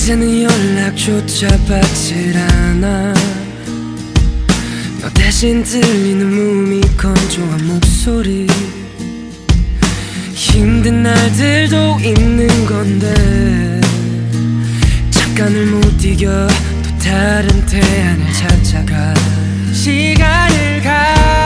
이제는 연락조차 받질 않아. 너 대신 들리는 몸이 건조한 목소리. 힘든 날들도 있는 건데 잠깐을 못 이겨 또 다른 태안을 찾아가. 시간을 가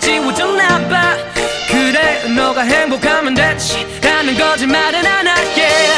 지워줬나봐. 그래 너가 행복하면 됐지. 라는 거짓말은 안 할게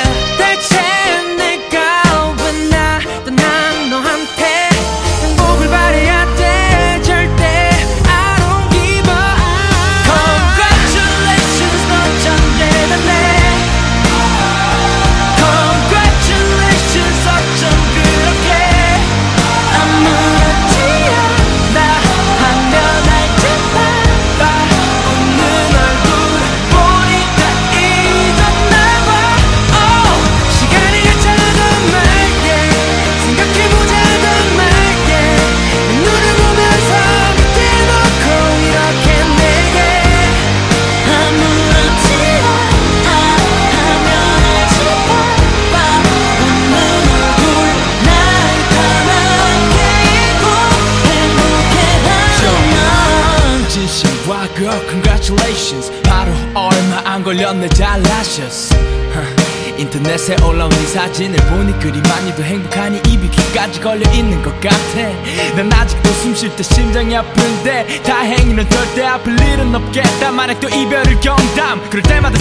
걸렸네 잘하셨어 하, 인터넷에 올라온 이 사진을 보니 그리 많이도 행복하니 입이 귀까지 걸려있는 것 같아. 난 아직도 숨 쉴 때 심장이 아픈데 다행히는 절대 아플 일은 없겠다. 만약 또 이별을 경담 그럴 때마다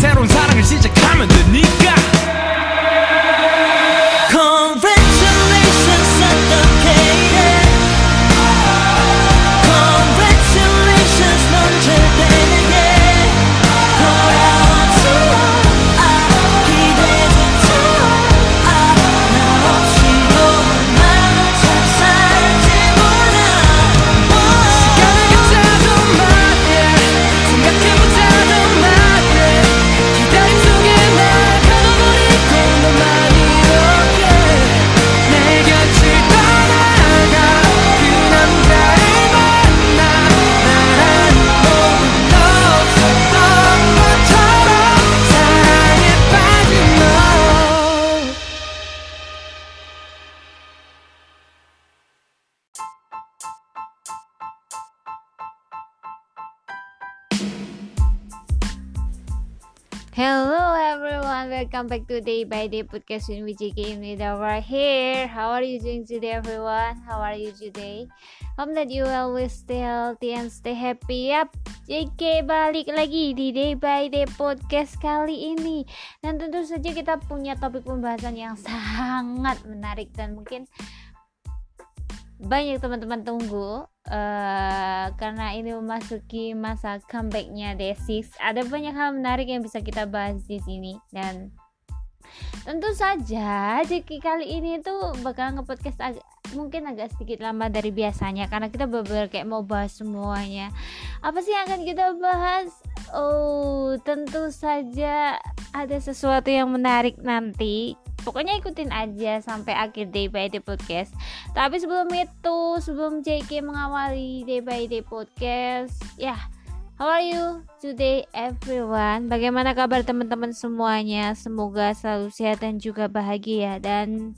welcome back to Day by Day podcast with VJK with our here. How are you doing today everyone? How are you today? Hope that you always stay healthy and stay happy. Yap, JK balik lagi di Day by Day podcast kali ini. Dan tentu saja kita punya topik pembahasan yang sangat menarik dan mungkin banyak teman-teman tunggu eh karena ini memasuki masa comebacknya Day6 ada banyak hal menarik yang bisa kita bahas di sini dan tentu saja Jeki kali ini tuh bakal nge-podcast agak mungkin agak sedikit lama dari biasanya karena kita bener kayak mau bahas semuanya. Apa sih yang akan kita bahas? Oh tentu saja ada sesuatu yang menarik nanti. Pokoknya ikutin aja sampai akhir day by day podcast. Tapi sebelum itu sebelum JK mengawali day by day podcast ya How are you today everyone? Bagaimana kabar teman-teman semuanya? Semoga selalu sehat dan juga bahagia dan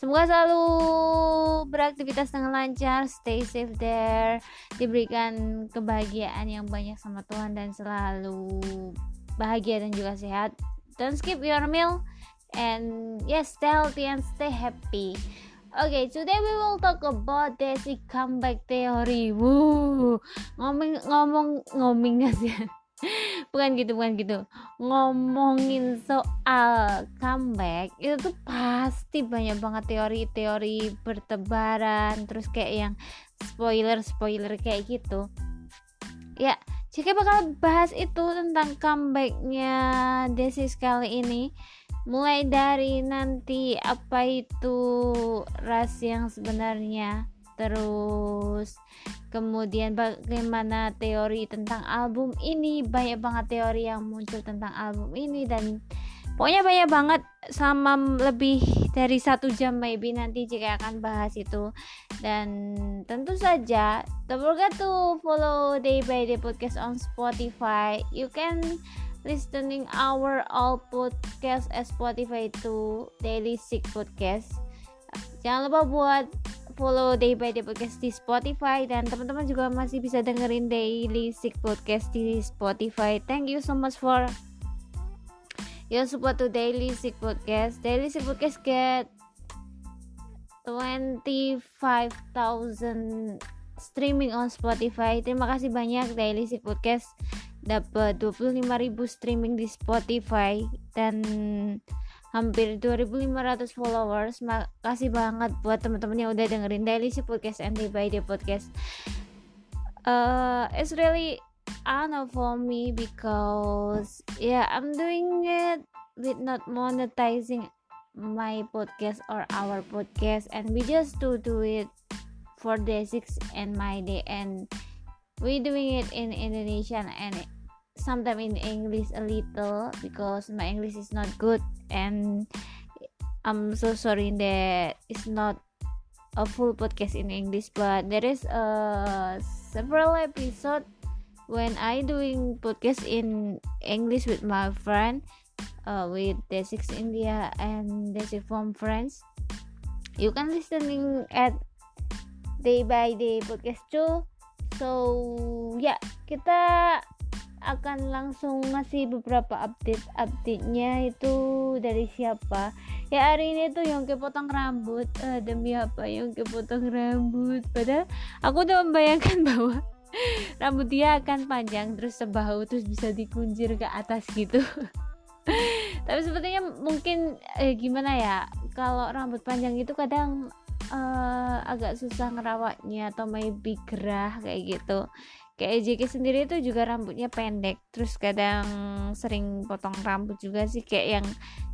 semoga selalu beraktivitas dengan lancar stay safe there diberikan kebahagiaan yang banyak sama Tuhan dan selalu bahagia dan juga sehat don't skip your meal and yes stay healthy and stay happy Okay, today we will talk about Desi comeback theory. Woo, ngomong ngomong ngomong sih. bukan gitu, bukan gitu. Ngomongin soal comeback itu tuh pasti banyak banget teori-teori bertebaran, terus kayak yang spoiler-spoiler kayak gitu. Ya, jika bakal bahas itu tentang comebacknya Desi sekali ini mulai dari nanti apa itu ras yang sebenarnya terus kemudian bagaimana teori tentang album ini banyak banget teori yang muncul tentang album ini dan pokoknya banyak banget sama lebih dari satu jam maybe nanti jika akan bahas itu. Dan tentu saja don't forget to follow day by day podcast on Spotify. You can listening our all podcast as Spotify to Daily Sick Podcast. Jangan lupa buat follow Day by Day Podcast di Spotify dan teman-teman juga masih bisa dengerin Daily Sick Podcast di Spotify. Thank you so much for your support to Daily Sick Podcast. Daily Sick Podcast get 25,000 streaming on Spotify. Terima kasih banyak Daily Sick Podcast dapat 25.000 streaming di Spotify dan hampir 2.500 followers. Makasih banget buat teman-teman yang udah dengerin Daily Si Podcast and by Day Podcast. Uh, it's really honor for me because yeah, I'm doing it with not monetizing my podcast or our podcast and we just to do it for day six and my day and we doing it in Indonesian and sometimes in English a little because my English is not good and I'm so sorry that it's not a full podcast in English but there is a several episode when I doing podcast in English with my friend uh, with the six India and the six from friends. You can listening at day by day podcast too. So yeah kita akan langsung ngasih beberapa update update-nya itu dari siapa. Ya hari ini tuh yang kepotong rambut. Uh, demi apa yang kepotong rambut? Padahal aku udah membayangkan bahwa rambut dia akan panjang terus sebahu terus bisa dikunjir ke atas gitu. Tapi sepertinya mungkin eh, gimana ya kalau rambut panjang itu kadang uh, agak susah ngerawatnya atau maybe gerah kayak gitu kayak JK sendiri itu juga rambutnya pendek terus kadang sering potong rambut juga sih kayak yang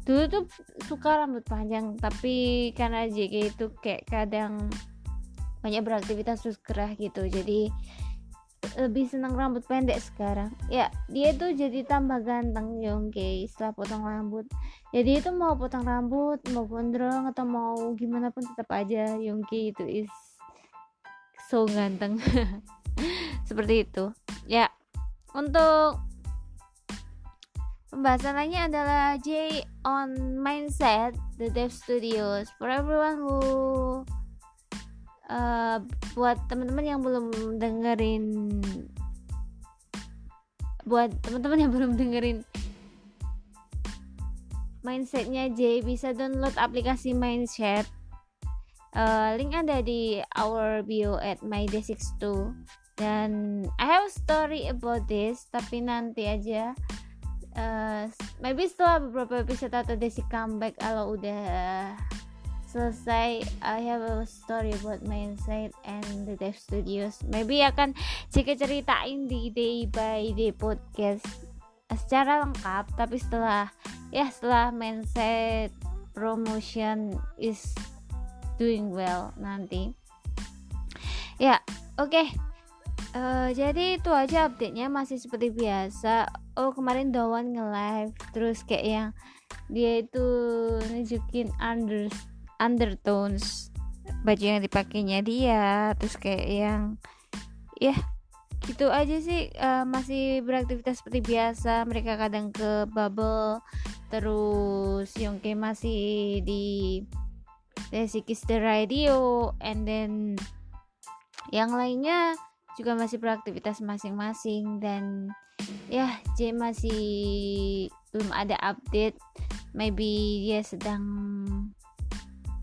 dulu tuh suka rambut panjang tapi karena JK itu kayak kadang banyak beraktivitas terus gerah gitu jadi lebih senang rambut pendek sekarang. Ya dia tuh jadi tambah ganteng Yongke setelah potong rambut. Jadi itu mau potong rambut mau gondrong atau mau gimana pun tetap aja Yongke itu is so ganteng seperti itu. Ya untuk pembahasan lainnya adalah J on mindset the dev studios. For everyone who uh, buat teman-teman yang belum dengerin buat teman-teman yang belum dengerin mindsetnya J bisa download aplikasi mindset uh, link ada di our bio at myday62 dan I have story about this tapi nanti aja. Uh, maybe setelah beberapa episode atau Desi comeback kalau udah selesai I have a story about mindset and the dev studios. Maybe akan jika ceritain di day by day podcast secara lengkap tapi setelah ya setelah mindset promotion is doing well nanti. Ya oke. okay Uh, jadi itu aja update-nya masih seperti biasa. Oh, kemarin Dawan nge-live terus kayak yang dia itu nunjukin under undertones baju yang dipakainya dia terus kayak yang ya yeah, gitu aja sih uh, masih beraktivitas seperti biasa mereka kadang ke bubble terus Yongke masih di Desi Kiss the Radio and then yang lainnya juga masih beraktivitas masing-masing dan ya J masih belum ada update. Maybe dia sedang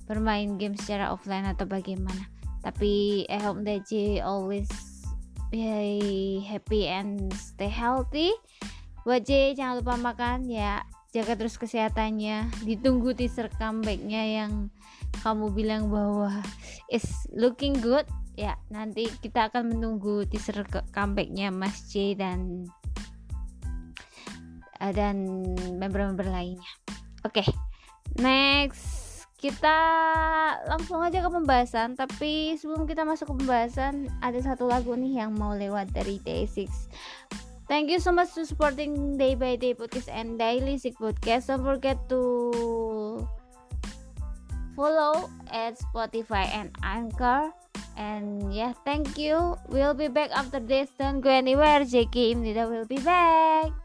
bermain game secara offline atau bagaimana. Tapi I hope that J always be happy and stay healthy. Buat J jangan lupa makan ya. Jaga terus kesehatannya. Ditunggu teaser comebacknya yang kamu bilang bahwa is looking good ya nanti kita akan menunggu teaser comebacknya Mas J dan eh, dan member-member lainnya. Oke okay, next. Kita langsung aja ke pembahasan tapi sebelum kita masuk ke pembahasan ada satu lagu nih yang mau lewat dari Day6 Thank you so much to supporting Day by Day Podcast and Daily Sick Podcast. Don't forget to follow at Spotify and Anchor. And yeah, thank you. We'll be back after this. Don't go anywhere. Jackie Imnida will be back.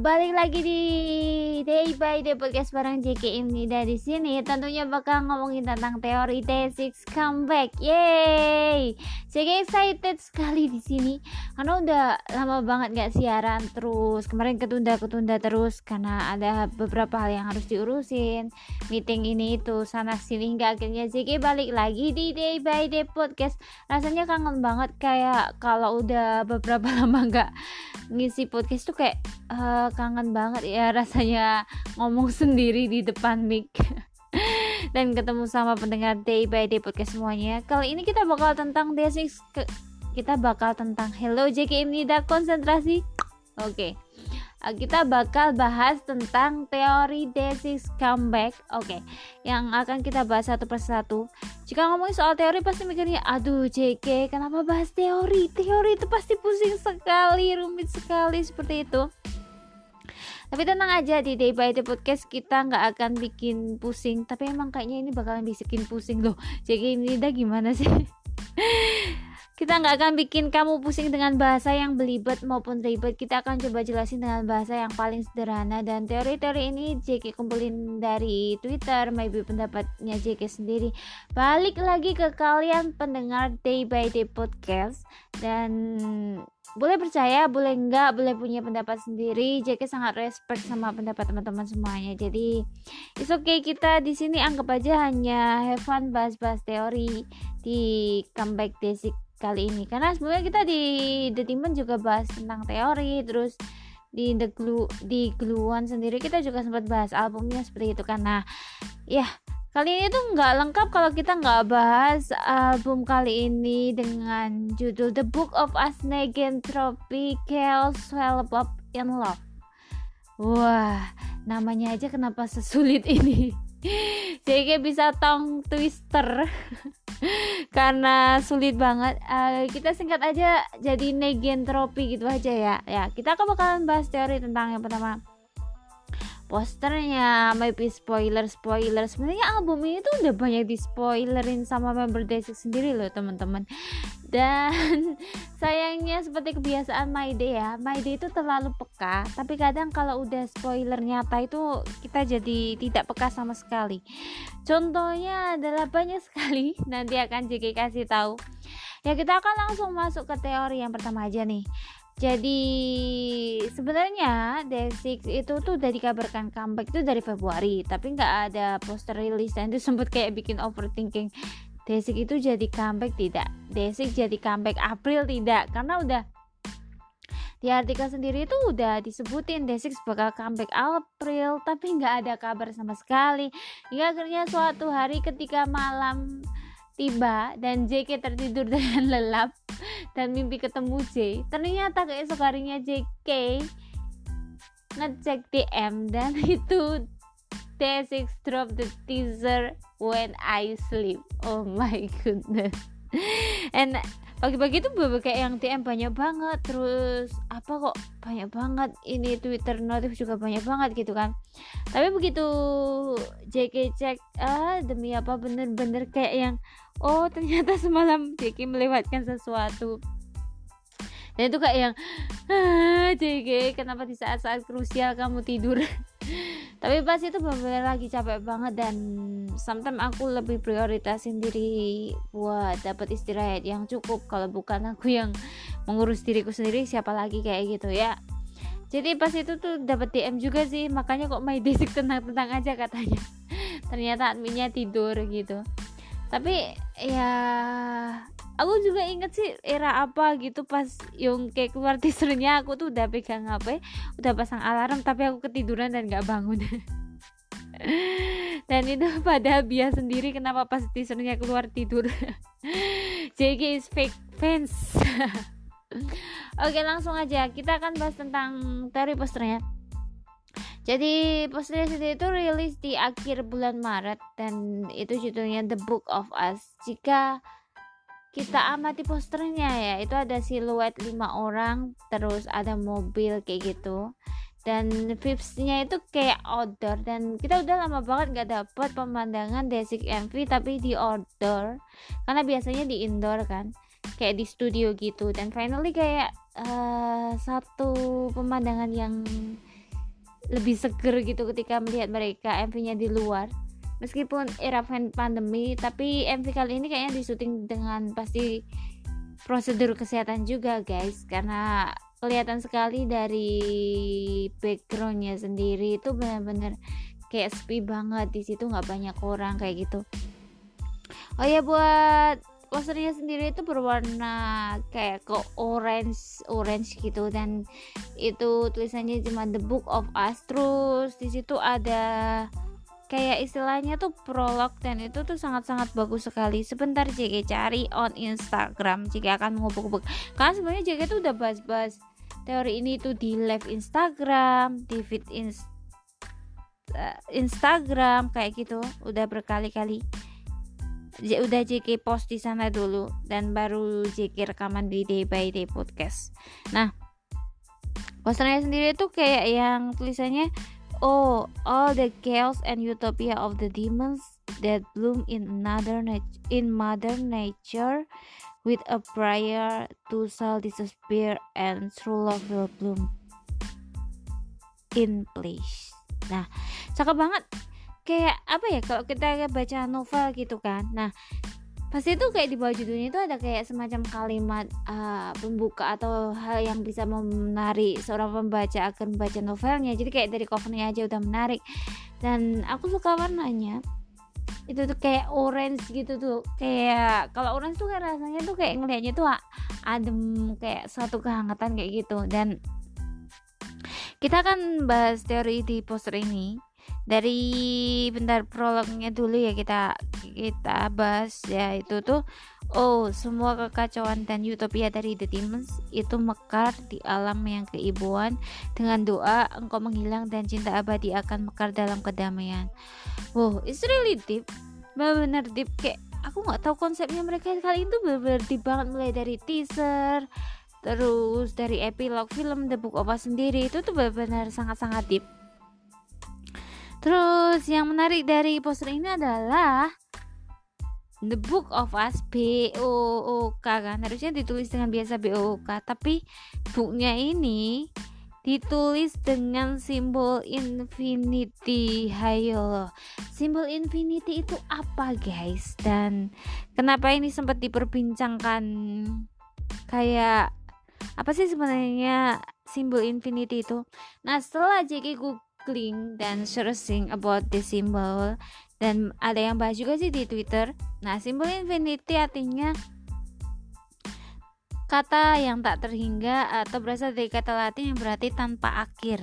Balik lagi di Day by Day podcast bareng JK ini dari sini. Tentunya bakal ngomongin tentang teori T6 comeback. Yeay! JK excited sekali di sini karena udah lama banget gak siaran terus. Kemarin ketunda-ketunda terus karena ada beberapa hal yang harus diurusin. Meeting ini itu sana sini hingga akhirnya JK balik lagi di Day by Day podcast. Rasanya kangen banget kayak kalau udah beberapa lama gak ngisi podcast tuh kayak uh, kangen banget ya rasanya ngomong sendiri di depan mic. Dan ketemu sama pendengar day by day podcast semuanya. Kali ini kita bakal tentang D6 kita bakal tentang hello JKM Nida konsentrasi. Oke. Okay. Uh, kita bakal bahas tentang teori D6 comeback. Oke. Okay. yang akan kita bahas satu persatu. Jika ngomongin soal teori pasti mikirnya aduh JK kenapa bahas teori? Teori itu pasti pusing sekali rumit sekali seperti itu tapi tenang aja di Day by Day Podcast kita nggak akan bikin pusing. Tapi emang kayaknya ini bakalan bikin pusing loh. Jadi ini dah gimana sih? Kita nggak akan bikin kamu pusing dengan bahasa yang belibet maupun ribet. Kita akan coba jelasin dengan bahasa yang paling sederhana. Dan teori-teori ini JK kumpulin dari Twitter maybe pendapatnya JK sendiri. Balik lagi ke kalian pendengar Day by Day Podcast. Dan boleh percaya boleh enggak boleh punya pendapat sendiri. JK sangat respect sama pendapat teman-teman semuanya. Jadi it's okay kita di sini anggap aja hanya have fun bahas-bahas teori di comeback basic kali ini. Karena sebenarnya kita di The Demon juga bahas tentang teori terus di The Glue di Gluan sendiri kita juga sempat bahas albumnya seperti itu. Karena ya kali ini tuh nggak lengkap kalau kita nggak bahas album kali ini dengan judul The Book of Asnegen Tropical Swell Pop in Love. Wah namanya aja kenapa sesulit ini? Jadi bisa tong twister. Karena sulit banget. Uh, kita singkat aja jadi negentropi gitu aja ya. Ya kita akan bakalan bahas teori tentang yang pertama posternya maybe spoiler spoiler. Sebenarnya album ini tuh udah banyak di spoilerin sama member Desik sendiri loh teman-teman. Dan sayangnya seperti kebiasaan My Day ya My Day itu terlalu peka. Tapi kadang kalau udah spoiler nyata itu kita jadi tidak peka sama sekali. Contohnya adalah banyak sekali nanti akan JK kasih tahu. Ya kita akan langsung masuk ke teori yang pertama aja nih jadi sebenarnya Day6 itu tuh udah dikabarkan comeback itu dari Februari, tapi nggak ada poster rilis dan itu sempet kayak bikin overthinking. Day6 itu jadi comeback tidak? Day6 jadi comeback April tidak? Karena udah di artikel sendiri itu udah disebutin Day6 bakal comeback April, tapi nggak ada kabar sama sekali. Hingga akhirnya suatu hari ketika malam tiba dan JK tertidur dengan lelap dan mimpi ketemu J. Ternyata keesok harinya JK ngecek DM dan itu D6 drop the teaser when I sleep. Oh my goodness. And pagi-pagi tuh beberapa kayak yang DM banyak banget terus apa kok banyak banget ini Twitter notif juga banyak banget gitu kan. Tapi begitu JK cek ah demi apa bener-bener kayak yang oh ternyata semalam JK melewatkan sesuatu. Dan itu kayak yang ah, JK kenapa di saat-saat krusial kamu tidur? Tapi pas itu bener lagi capek banget dan sometimes aku lebih prioritasin diri buat dapat istirahat yang cukup. Kalau bukan aku yang mengurus diriku sendiri siapa lagi kayak gitu ya. Jadi pas itu tuh dapat DM juga sih makanya kok my basic tenang-tenang aja katanya. Ternyata adminnya tidur gitu tapi ya aku juga inget sih era apa gitu pas kayak keluar teasernya. Aku tuh udah pegang HP udah pasang alarm tapi aku ketiduran dan gak bangun. Dan itu pada bias sendiri kenapa pas teasernya keluar tidur. JK is fake fans. Oke langsung aja. Kita akan bahas tentang teori posternya jadi posternya sendiri itu rilis di akhir bulan Maret dan itu judulnya The Book of Us. Jika kita amati posternya ya itu ada siluet lima orang terus ada mobil kayak gitu. Dan vibesnya itu kayak outdoor dan kita udah lama banget nggak dapet pemandangan Desik MV tapi di outdoor. Karena biasanya di indoor kan kayak di studio gitu. Dan finally kayak uh, satu pemandangan yang lebih seger gitu ketika melihat mereka MV-nya di luar. Meskipun era pandemi tapi MV kali ini kayaknya disuting dengan pasti prosedur kesehatan juga guys. Karena kelihatan sekali dari backgroundnya sendiri itu benar-benar kayak sepi banget. Di situ nggak banyak orang kayak gitu. Oh ya buat posternya sendiri itu berwarna kayak ke orange orange gitu. Dan itu tulisannya cuma The Book of Us. Terus di situ ada kayak istilahnya tuh prolog dan itu tuh sangat-sangat bagus sekali. Sebentar JG cari on Instagram. Jika akan menghubung-hubung karena sebenarnya JG tuh udah bahas-bahas teori ini tuh di live Instagram di feed inst Instagram kayak gitu. Udah berkali-kali udah JK post di sana dulu dan baru JK rekaman di Day by Day podcast. Nah, posternya sendiri tuh kayak yang tulisannya Oh, all the chaos and utopia of the demons that bloom in another in mother nature with a prayer to shall disappear and true love will bloom in place. Nah, cakep banget kayak apa ya kalau kita baca novel gitu kan. Nah pasti itu kayak di bawah judulnya itu ada kayak semacam kalimat uh, pembuka atau hal yang bisa menarik seorang pembaca akan membaca novelnya. Jadi kayak dari covernya aja udah menarik. Dan aku suka warnanya. Itu tuh kayak orange gitu tuh. Kayak kalau orange tuh kan rasanya tuh kayak ngelihatnya tuh adem kayak suatu kehangatan kayak gitu. Dan kita akan bahas teori di poster ini dari bentar prolognya dulu ya kita kita bahas ya. Itu tuh oh semua kekacauan dan utopia dari The Demons itu mekar di alam yang keibuan. Dengan doa engkau menghilang dan cinta abadi akan mekar dalam kedamaian. Wow it's really deep. Benar-benar deep. Kayak aku nggak tahu konsepnya mereka kali itu benar-benar deep banget. Mulai dari teaser terus dari epilog film The Book of Us sendiri. Itu tuh benar-benar sangat-sangat deep Terus yang menarik dari poster ini adalah The Book of Us B O O K kan. Harusnya ditulis dengan biasa B O O K tapi booknya ini ditulis dengan simbol infinity. Hayo simbol infinity itu apa guys? Dan kenapa ini sempat diperbincangkan? Kayak apa sih sebenarnya simbol infinity itu? Nah setelah JK Google googling dan searching about the symbol dan ada yang bahas juga sih di Twitter. Nah, simbol infinity artinya kata yang tak terhingga atau berasal dari kata Latin yang berarti tanpa akhir.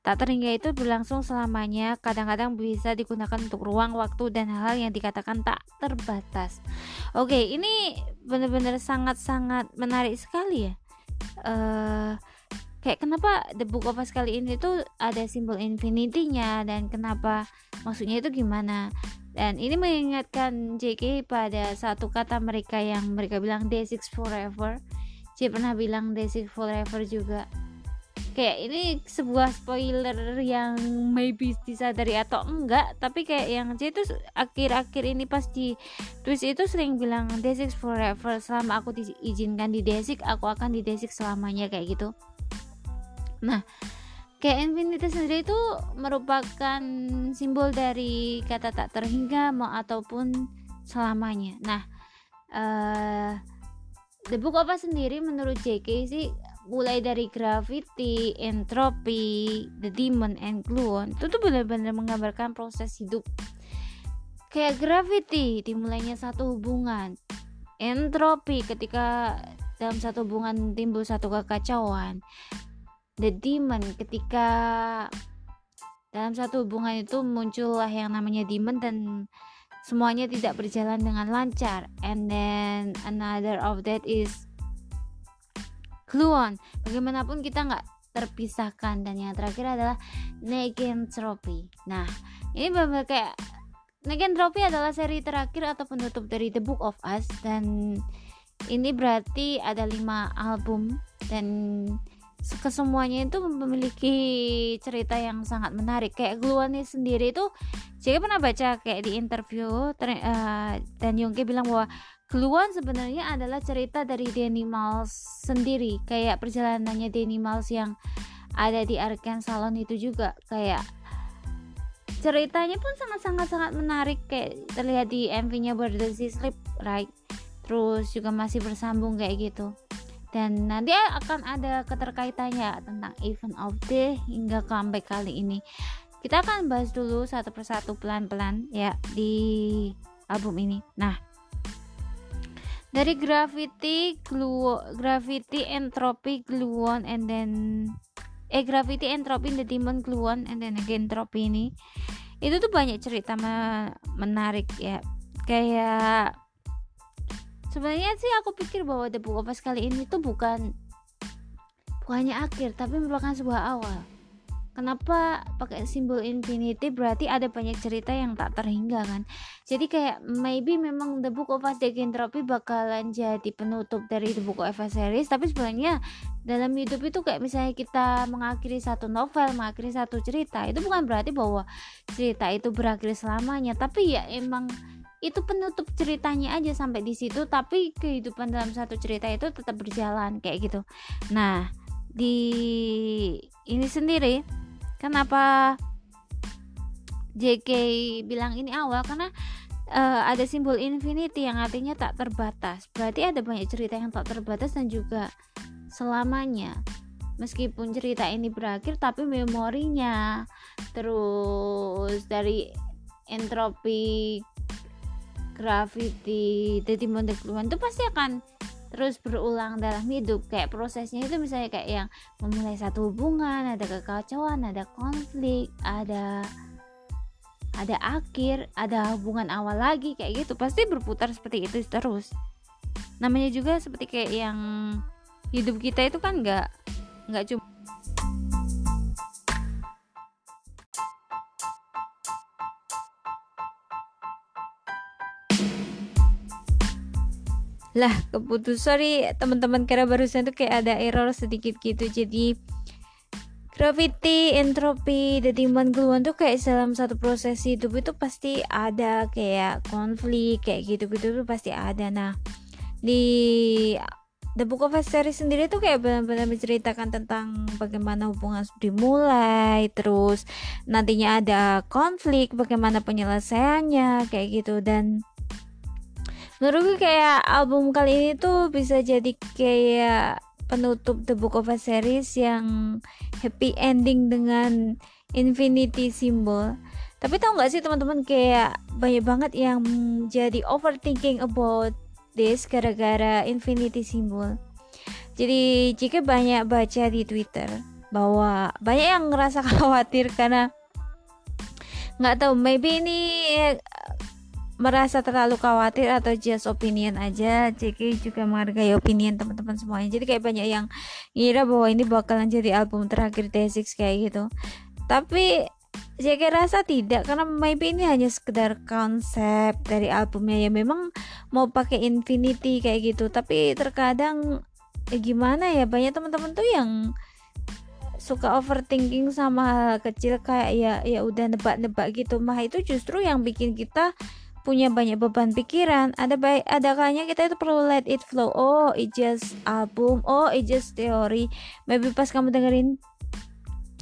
Tak terhingga itu berlangsung selamanya, kadang-kadang bisa digunakan untuk ruang, waktu, dan hal yang dikatakan tak terbatas. Oke, ini benar-benar sangat-sangat menarik sekali ya. Uh, kayak kenapa The Book of Us kali ini tuh ada simbol infinity-nya? Dan kenapa maksudnya itu gimana? Dan ini mengingatkan JK pada satu kata mereka yang mereka bilang Day6 forever. J pernah bilang Day6 forever juga. Kayak ini sebuah spoiler yang maybe disadari atau enggak tapi kayak yang J itu akhir-akhir ini pas di twist itu sering bilang Day6 forever selama aku diizinkan di Day6 aku akan di Day6 selamanya kayak gitu Nah, kayak infinity sendiri itu merupakan simbol dari kata tak terhingga mau ataupun selamanya. Nah, uh, The Book Us sendiri menurut JK sih mulai dari gravity, entropy, the demon and gluon itu tuh benar-benar menggambarkan proses hidup. Kayak gravity dimulainya satu hubungan, entropy ketika dalam satu hubungan timbul satu kekacauan, the demon. Ketika dalam satu hubungan itu muncullah yang namanya demon dan semuanya tidak berjalan dengan lancar. And then another of that is gluon bagaimanapun kita nggak terpisahkan. Dan yang terakhir adalah negentropy nah ini benar kayak negentropy adalah seri terakhir atau penutup dari The Book of Us. Dan ini berarti ada lima album. Dan kesemuanya itu memiliki cerita yang sangat menarik. Kayak Gluani sendiri itu saya pernah baca kayak di interview uh, dan Yongki bilang bahwa Keluhan sebenarnya adalah cerita dari Danny Miles sendiri. Kayak perjalanannya Danny Miles yang ada di Arkan Salon itu juga. Kayak ceritanya pun sangat-sangat sangat menarik. Kayak terlihat di MV-nya He Sleep right? Terus juga masih bersambung kayak gitu dan nanti akan ada keterkaitannya tentang event of the hingga comeback kali ini. Kita akan bahas dulu satu persatu pelan-pelan ya di album ini. Nah dari Gravity, Glue, Gravity, Entropy, Gluon, and then eh Gravity, Entropy, The Demon, Gluon, and then again Entropy ini. Itu tuh banyak cerita me menarik ya. Kayak sebenarnya sih aku pikir bahwa The Book of Us kali ini tuh bukan bukannya akhir tapi merupakan sebuah awal. Kenapa pakai simbol infinity? Berarti ada banyak cerita yang tak terhingga kan? Jadi kayak maybe memang The Book of Us Entropy bakalan jadi penutup dari The Book of Us series tapi sebenarnya dalam hidup itu kayak misalnya kita mengakhiri satu novel mengakhiri satu cerita itu bukan berarti bahwa cerita itu berakhir selamanya tapi ya emang itu penutup ceritanya aja sampai di situ tapi kehidupan dalam satu cerita itu tetap berjalan kayak gitu. Nah di ini sendiri kenapa JK bilang ini awal? Karena uh, ada simbol infinity yang artinya tak terbatas. Berarti ada banyak cerita yang tak terbatas dan juga selamanya. Meskipun cerita ini berakhir tapi memorinya terus dari entropi gravity jadi keluar itu pasti akan terus berulang dalam hidup. Kayak prosesnya itu misalnya kayak yang memulai satu hubungan ada kekacauan ada konflik ada ada akhir ada hubungan awal lagi kayak gitu. Pasti berputar seperti itu terus. Namanya juga seperti kayak yang hidup kita itu kan nggak nggak cuma lah keputus sorry teman-teman kira barusan tuh kayak ada error sedikit gitu. Jadi gravity, entropi, detiman keluhan tuh kayak dalam satu proses hidup itu pasti ada kayak konflik kayak gitu-gitu tuh pasti ada. Nah di The Book of History sendiri tuh kayak benar-benar menceritakan tentang bagaimana hubungan dimulai, terus nantinya ada konflik, bagaimana penyelesaiannya kayak gitu. Dan menurutku kayak album kali ini tuh bisa jadi kayak penutup The Book of a Series yang happy ending dengan infinity symbol. Tapi tau gak sih teman-teman kayak banyak banget yang jadi overthinking about this gara-gara infinity symbol. Jadi jika banyak baca di Twitter bahwa banyak yang ngerasa khawatir karena nggak tahu maybe ini merasa terlalu khawatir atau just opinion aja. JK juga menghargai opinion teman-teman semuanya. Jadi kayak banyak yang ngira bahwa ini bakalan jadi album terakhir Day6 kayak gitu. Tapi JK rasa tidak karena maybe ini hanya sekedar konsep dari albumnya. Ya memang mau pakai infinity kayak gitu. Tapi terkadang ya gimana ya banyak teman-teman tuh yang suka overthinking sama hal kecil kayak ya ya udah nebak-nebak gitu. Mah itu justru yang bikin kita punya banyak beban pikiran ada baik ada kayaknya kita itu perlu let it flow. Oh it just album oh it just teori maybe pas kamu dengerin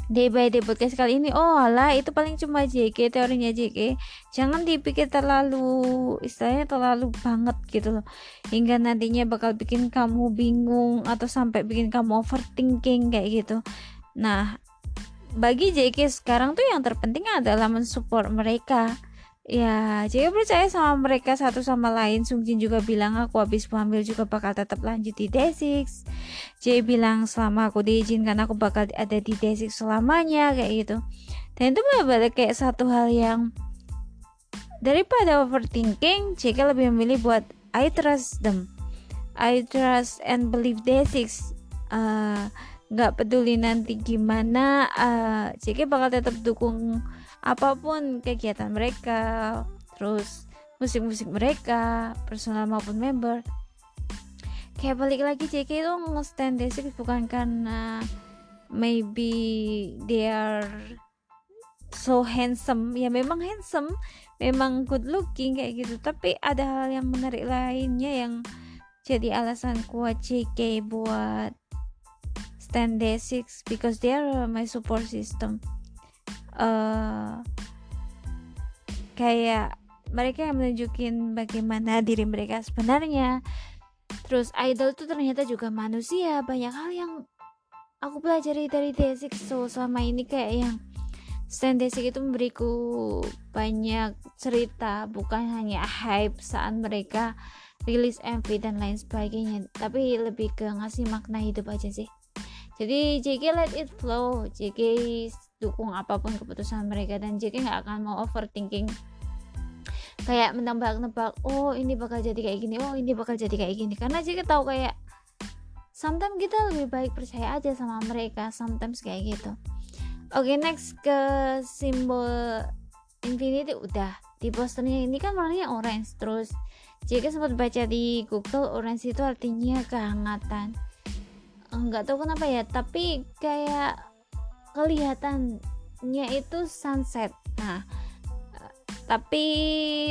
day by day podcast kali ini oh alah itu paling cuma JK teorinya JK jangan dipikir terlalu istilahnya terlalu banget gitu loh. Hingga nantinya bakal bikin kamu bingung atau sampai bikin kamu overthinking kayak gitu. Nah bagi JK sekarang tuh yang terpenting adalah mensupport mereka Ya, jadi percaya sama mereka satu sama lain. Sungjin juga bilang aku habis hamil juga bakal tetap lanjut di D6. Jay bilang selama aku diizinkan aku bakal ada di D6 selamanya kayak gitu. Dan itu benar-benar kayak satu hal yang daripada overthinking, JK lebih memilih buat I trust them. I trust and believe D6. Uh, nggak peduli nanti gimana, uh, JK bakal tetap dukung apa pun kegiatan mereka terus musik-musik mereka personal maupun member. Kayak balik lagi JK itu nge-stand bukan karena maybe they are so handsome. Ya memang handsome memang good looking kayak gitu. Tapi ada hal yang menarik lainnya yang jadi alasan kuat JK buat stand D6 because they are my support system uh, kayak mereka yang menunjukin bagaimana diri mereka sebenarnya. Terus idol tuh ternyata juga manusia. Banyak hal yang aku pelajari dari D6 so selama ini kayak yang Stand Desik itu memberiku banyak cerita. Bukan hanya hype saat mereka rilis MV dan lain sebagainya. Tapi lebih ke ngasih makna hidup aja sih. Jadi JK let it flow. JK dukung apa pun keputusan mereka dan JK nggak akan mau overthinking. Kayak menebak-nebak oh ini bakal jadi kayak gini oh ini bakal jadi kayak gini. Karena JK tahu kayak sometimes kita lebih baik percaya aja sama mereka sometimes kayak gitu. Oke okay, next ke simbol infinity. Udah di posternya ini kan warnanya orange terus. Jika sempat baca di Google orange itu artinya kehangatan. Nggak tahu kenapa ya tapi kayak kelihatannya itu sunset. Nah tapi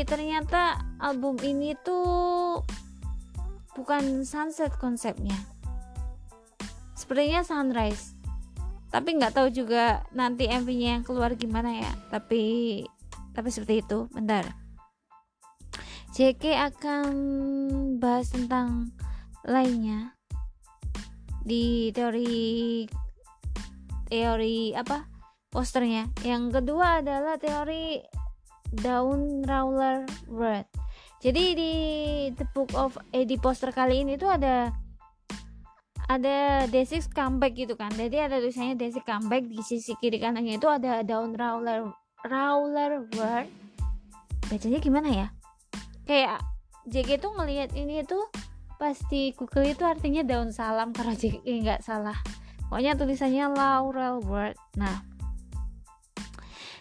ternyata album ini tuh bukan sunset konsepnya. Sepertinya sunrise tapi nggak tahu juga nanti MV-nya yang keluar gimana ya. Tapi tapi seperti itu bentar. JK akan bahas tentang lainnya di teori teori apa posternya. Yang kedua adalah teori daun roller word. Jadi di the book of eh di poster kali ini tuh ada ada D6 comeback gitu kan. Jadi ada tulisannya D6 comeback di sisi kiri kanannya itu ada daun roller roller word. Bacanya gimana ya? Kayak JG tuh ngelihat ini tuh pasti Google itu artinya daun salam karena JG nggak salah pokoknya tulisannya laurel word nah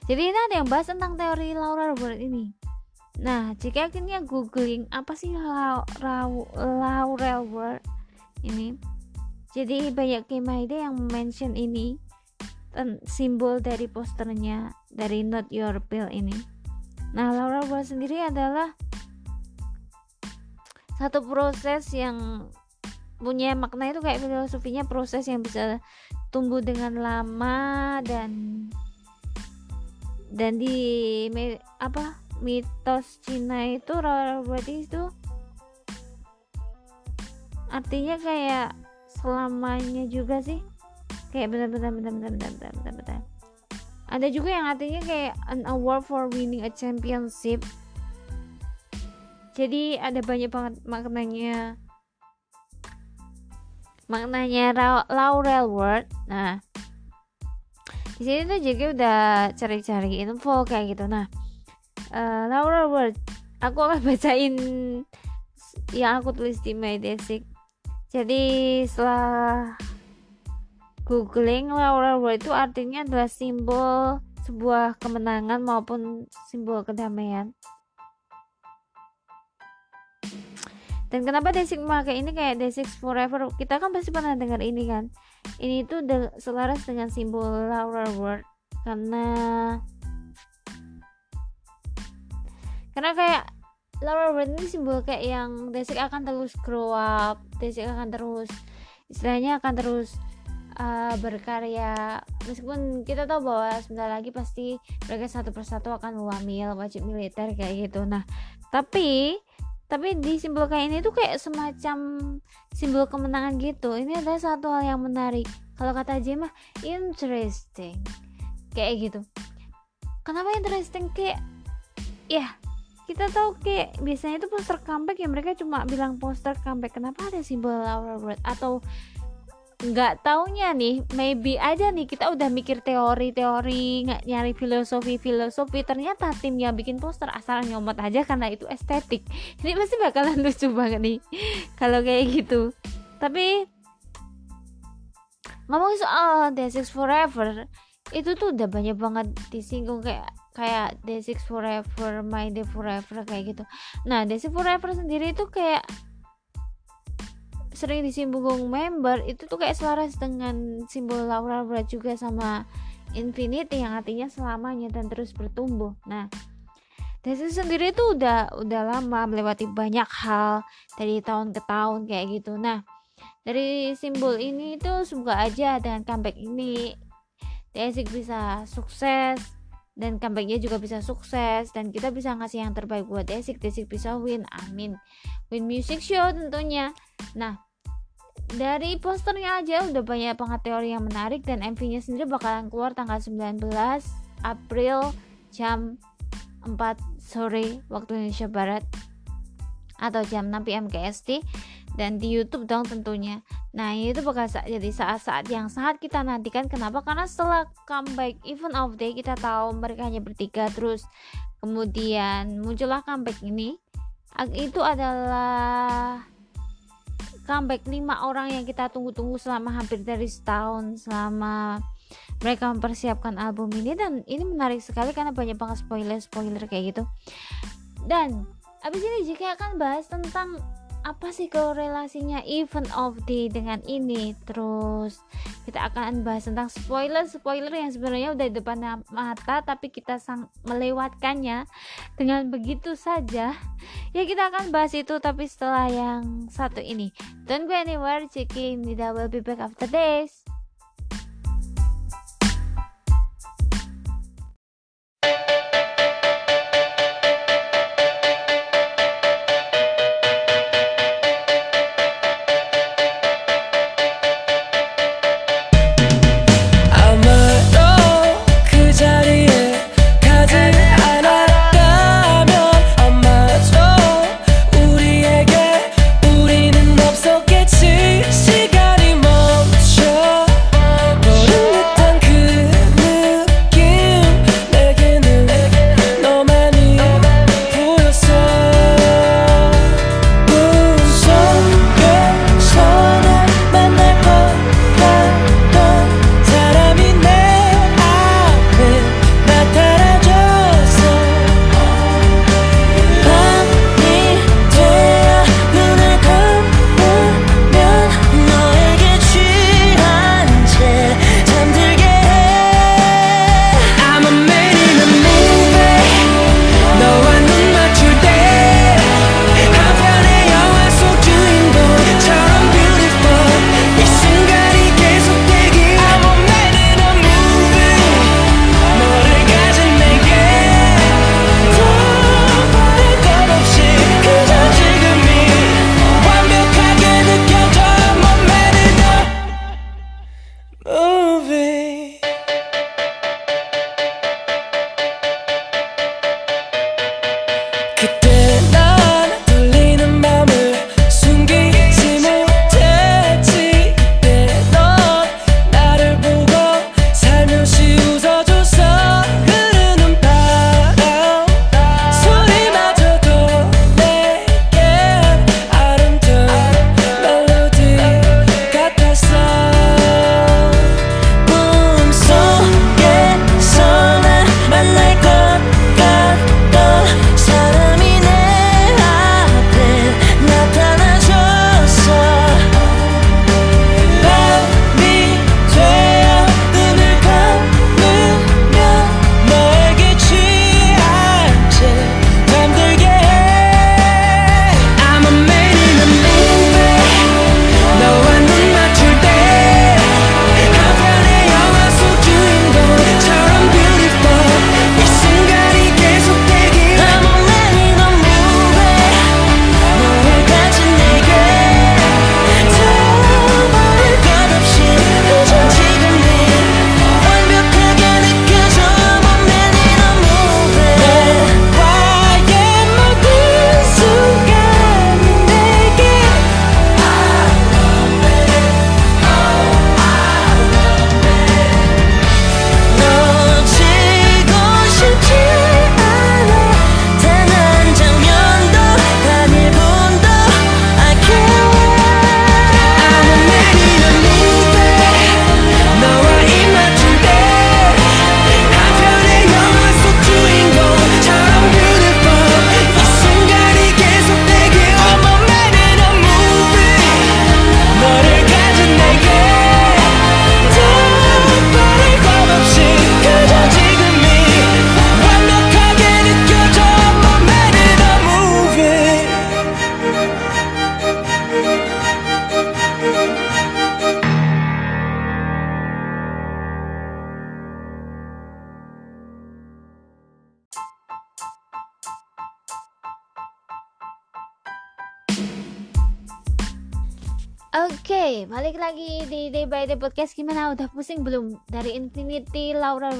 jadi ini ada yang bahas tentang teori laurel word ini. Nah jika akhirnya googling apa sih laurel word ini jadi banyak ide yang mention ini simbol dari posternya dari Not Your Pill ini. Nah Laura Ward sendiri adalah satu proses yang punya makna itu kayak filosofinya proses yang bisa tumbuh dengan lama dan dan di apa mitos Cina itu Ward itu artinya kayak selamanya juga sih. Kayak bentar bentar bentar bentar bentar bentar bentar, bentar. ada juga yang artinya kayak an award for winning a championship. Jadi ada banyak banget maknanya maknanya laurel word nah di sini tuh juga udah cari-cari info kayak gitu. Nah uh, laurel word aku akan bacain yang aku tulis di my jadi setelah googling Laura Ward itu artinya adalah simbol sebuah kemenangan maupun simbol kedamaian dan kenapa Desik memakai ini kayak Desik Forever? Kita kan pasti pernah dengar ini kan. Ini tuh selaras dengan simbol Laura Ward. Karena karena kayak Laura Ward ini simbol kayak yang Desik akan terus grow up Desik akan terus istilahnya akan terus uh, berkarya. Meskipun kita tahu bahwa sebentar lagi pasti mereka satu persatu akan wamil wajib militer kayak gitu. Nah tapi tapi di simbol kayak ini tuh kayak semacam simbol kemenangan gitu. Ini adalah satu hal yang menarik. Kalau kata Jemah interesting. Kayak gitu. Kenapa interesting? Kayak ya kita tahu kayak biasanya itu poster comeback ya mereka cuma bilang poster comeback. Kenapa ada simbol Laura Ward atau nggak taunya nih maybe aja nih kita udah mikir teori-teori nggak nyari filosofi-filosofi ternyata tim yang bikin poster asal nyomot aja karena itu estetik ini pasti bakalan lucu banget nih kalau kayak gitu tapi ngomong soal The Six Forever itu tuh udah banyak banget disinggung kayak kayak Day6 Forever, My Day Forever kayak gitu. Nah, Day6 Forever sendiri itu kayak sering disinggung member itu tuh kayak selaras dengan simbol Laura juga sama infinity yang artinya selamanya dan terus bertumbuh. Nah, Desi sendiri itu udah udah lama melewati banyak hal dari tahun ke tahun kayak gitu. Nah, dari simbol ini itu semoga aja dengan comeback ini Desik bisa sukses dan comebacknya juga bisa sukses dan kita bisa ngasih yang terbaik buat Desik Desik bisa win amin win music show tentunya nah dari posternya aja udah banyak banget teori yang menarik dan MV-nya sendiri bakalan keluar tanggal 19 April jam 4 sore waktu Indonesia Barat atau jam 6 PM KST dan di YouTube dong tentunya. Nah itu bakal jadi saat-saat yang sangat kita nantikan. Kenapa? Karena setelah comeback event of day kita tahu mereka hanya bertiga terus kemudian muncullah comeback ini. Itu adalah comeback lima orang yang kita tunggu-tunggu selama hampir dari setahun selama mereka mempersiapkan album ini dan ini menarik sekali karena banyak banget spoiler-spoiler kayak gitu. Dan abis ini jika akan bahas tentang apa sih korelasinya event of day dengan ini? Terus kita akan bahas tentang spoiler. Spoiler yang sebenarnya udah di depan mata tapi kita sang melewatkannya dengan begitu saja. Ya kita akan bahas itu tapi setelah yang satu ini. Don't go anywhere checking Nida will be back after this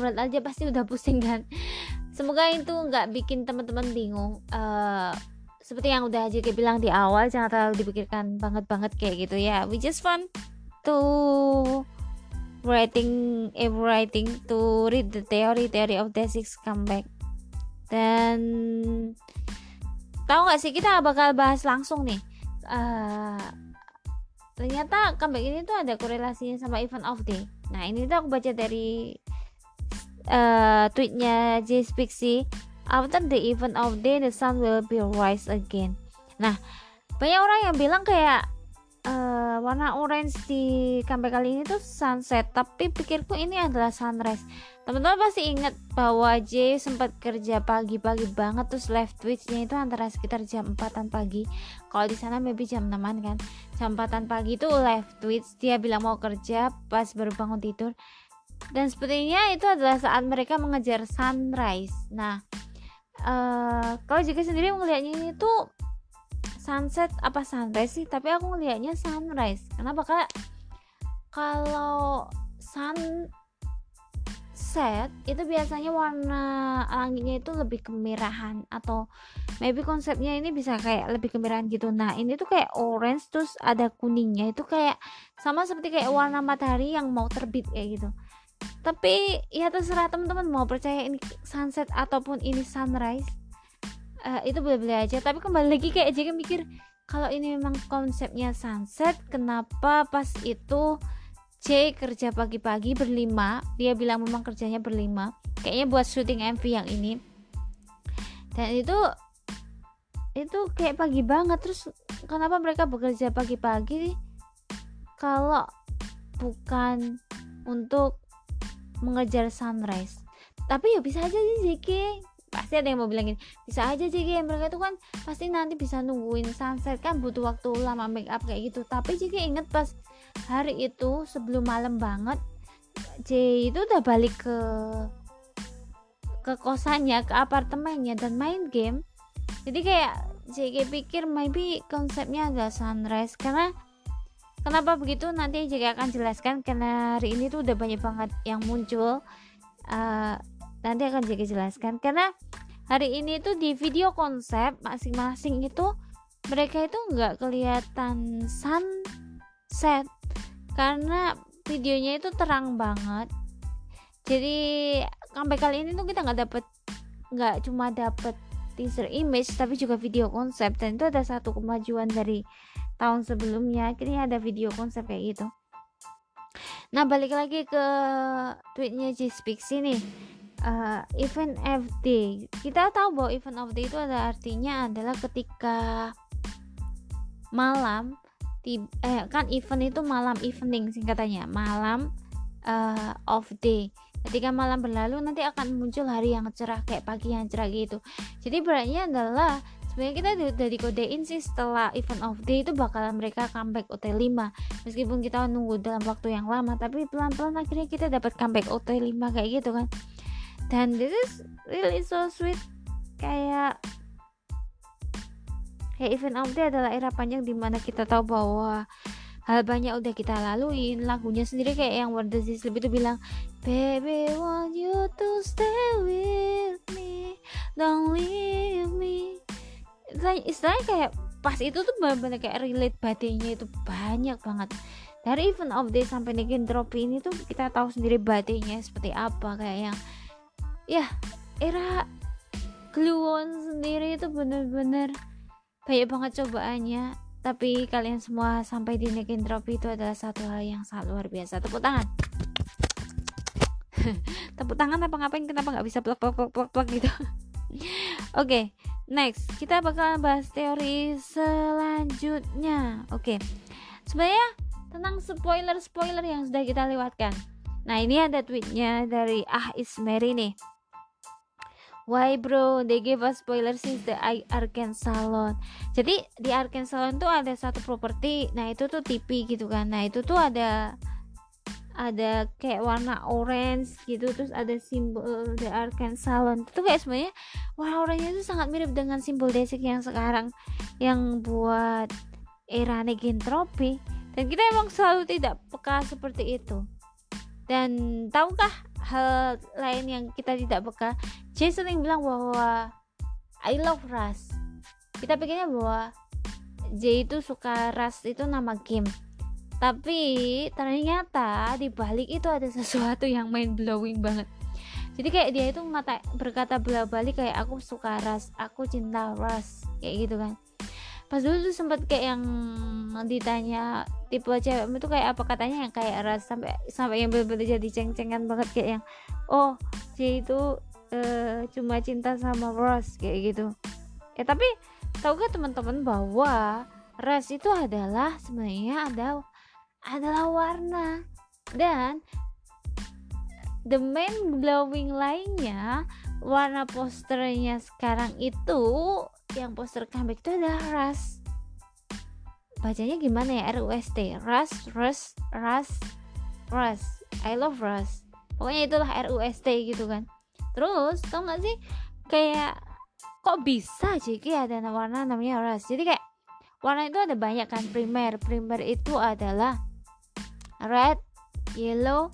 World aja pasti udah pusing kan? Semoga itu nggak bikin teman-teman bingung. Eh, Seperti yang udah aja bilang di awal Jangan terlalu dipikirkan banget-banget kayak gitu ya. We just fun to writing eh, writing to read the theory theory of the six comeback. Dan tahu nggak sih kita bakal bahas langsung nih. Eh, ternyata comeback ini tuh ada korelasinya sama event of day. Nah ini tuh aku baca dari eh, tweetnya J Spixie after the event of day the sun will be rise again. Nah banyak orang yang bilang kayak eh, warna orange di comeback kali ini tuh sunset. Tapi pikirku ini adalah sunrise. Teman-teman pasti ingat bahwa J sempat kerja pagi-pagi banget terus live twitchnya itu antara sekitar jam 4an pagi. Kalau di sana maybe jam 6an kan. Jam 4an pagi itu live twitch dia bilang mau kerja pas baru bangun tidur dan sepertinya itu adalah saat mereka mengejar sunrise. Nah eh kalau jika sendiri melihatnya ini tuh sunset apa sunrise sih? Tapi aku ngelihatnya sunrise. Kenapa kak? Kalau sun set itu biasanya warna langitnya itu lebih kemerahan atau maybe konsepnya ini bisa kayak lebih kemerahan gitu. Nah ini tuh kayak orange terus ada kuningnya. Itu kayak sama seperti kayak warna matahari yang mau terbit kayak gitu tapi ya terserah teman-teman mau percaya ini sunset ataupun ini sunrise Eh, itu boleh-boleh aja. Tapi kembali lagi kayak jadi mikir kalau ini memang konsepnya sunset kenapa pas itu C kerja pagi-pagi berlima dia bilang memang kerjanya berlima kayaknya buat syuting MV yang ini. Dan itu itu kayak pagi banget. Terus kenapa mereka bekerja pagi-pagi? Kalau bukan untuk mengejar sunrise. Tapi ya bisa aja sih JK pasti ada yang mau bilang gini bisa aja JK mereka itu kan pasti nanti bisa nungguin sunset kan butuh waktu lama make up kayak gitu. Tapi JK inget pas hari itu sebelum malam banget J itu udah balik ke ke kosannya ke apartemennya dan main game. Jadi kayak JK pikir maybe konsepnya adalah sunrise karena kenapa begitu? Nanti JK akan jelaskan karena hari ini tuh udah banyak banget yang muncul. Eh, nanti akan JK jelaskan. Karena hari ini tuh di video konsep masing-masing itu mereka itu nggak kelihatan sunset. Karena videonya itu terang banget. Jadi sampai kali ini tuh kita nggak dapet nggak cuma dapet teaser image tapi juga video konsep. Dan itu ada satu kemajuan dari tahun sebelumnya. Akhirnya ada video konsep kayak gitu. Nah balik lagi ke tweetnya G-Speaks ini. Uh, event FD kita tahu bahwa event of day itu ada artinya adalah ketika malam ti- eh, kan event itu malam evening singkatannya. Malam uh, of day. Ketika malam berlalu nanti akan muncul hari yang cerah kayak pagi yang cerah gitu. Jadi berarti adalah sebenarnya kita udah dikodein sih setelah event of day itu bakalan mereka comeback OT5 meskipun kita nunggu dalam waktu yang lama tapi pelan-pelan akhirnya kita dapat comeback OT5 kayak gitu kan. Dan this is really so sweet. Kayak kayak event of day adalah era panjang di mana kita tahu bahwa hal banyak udah kita laluin. Lagunya sendiri kayak yang What Does This Sleep itu bilang baby want you to stay with me. Don't leave me istilahnya, kayak pas itu tuh bener-bener kayak relate badainya itu banyak banget. Dari event of day sampai Drop ini tuh kita tahu sendiri badainya seperti apa kayak yang ya era Gluon sendiri itu bener-bener banyak banget cobaannya. Tapi kalian semua sampai di Nikin Drop itu adalah satu hal yang sangat luar biasa. Tepuk tangan. Tepuk tangan apa ngapain? Kenapa nggak bisa plak plak plak plak gitu oke next. Kita bakalan bahas teori selanjutnya. Oke. Sebenarnya tentang spoiler spoiler yang sudah kita lewatkan. Nah ini ada tweetnya dari ah is Mary nih. Why bro, they gave us spoiler since the I- Arkan Salon. Jadi di Arkan Salon tuh ada satu properti, nah itu tuh TV gitu kan. Nah itu tuh ada ada kayak warna orange gitu, terus ada simbol the Arkan Salon. Itu kayak sebenarnya warna oranye itu sangat mirip dengan simbol desik yang sekarang yang buat era negentropi. dan kita emang selalu tidak peka seperti itu dan tahukah hal lain yang kita tidak peka Jay sering bilang bahwa I love Ras kita pikirnya bahwa J itu suka Ras itu nama game tapi ternyata di balik itu ada sesuatu yang mind blowing banget. Jadi kayak dia itu ngata, berkata bola balik kayak aku suka ras aku cinta ras kayak gitu kan. Pas dulu tuh sempet kayak yang ditanya tipe cewek itu kayak apa katanya yang kayak ras sampai sampai yang bener-bener jadi ceng-cengan banget kayak yang oh dia itu uh, cuma cinta sama ras kayak gitu. Ya tapi tau gak teman-teman bahwa ras itu adalah sebenarnya ada adalah warna. Dan the main glowing lainnya warna posternya sekarang itu yang poster comeback itu adalah ras bacanya gimana ya? RUST ras ras ras ras I love ras pokoknya itulah RUST gitu kan. Terus tau gak sih? Kayak kok bisa JK ada warna namanya ras jadi kayak warna itu ada banyak kan? Primer. Primer itu adalah red yellow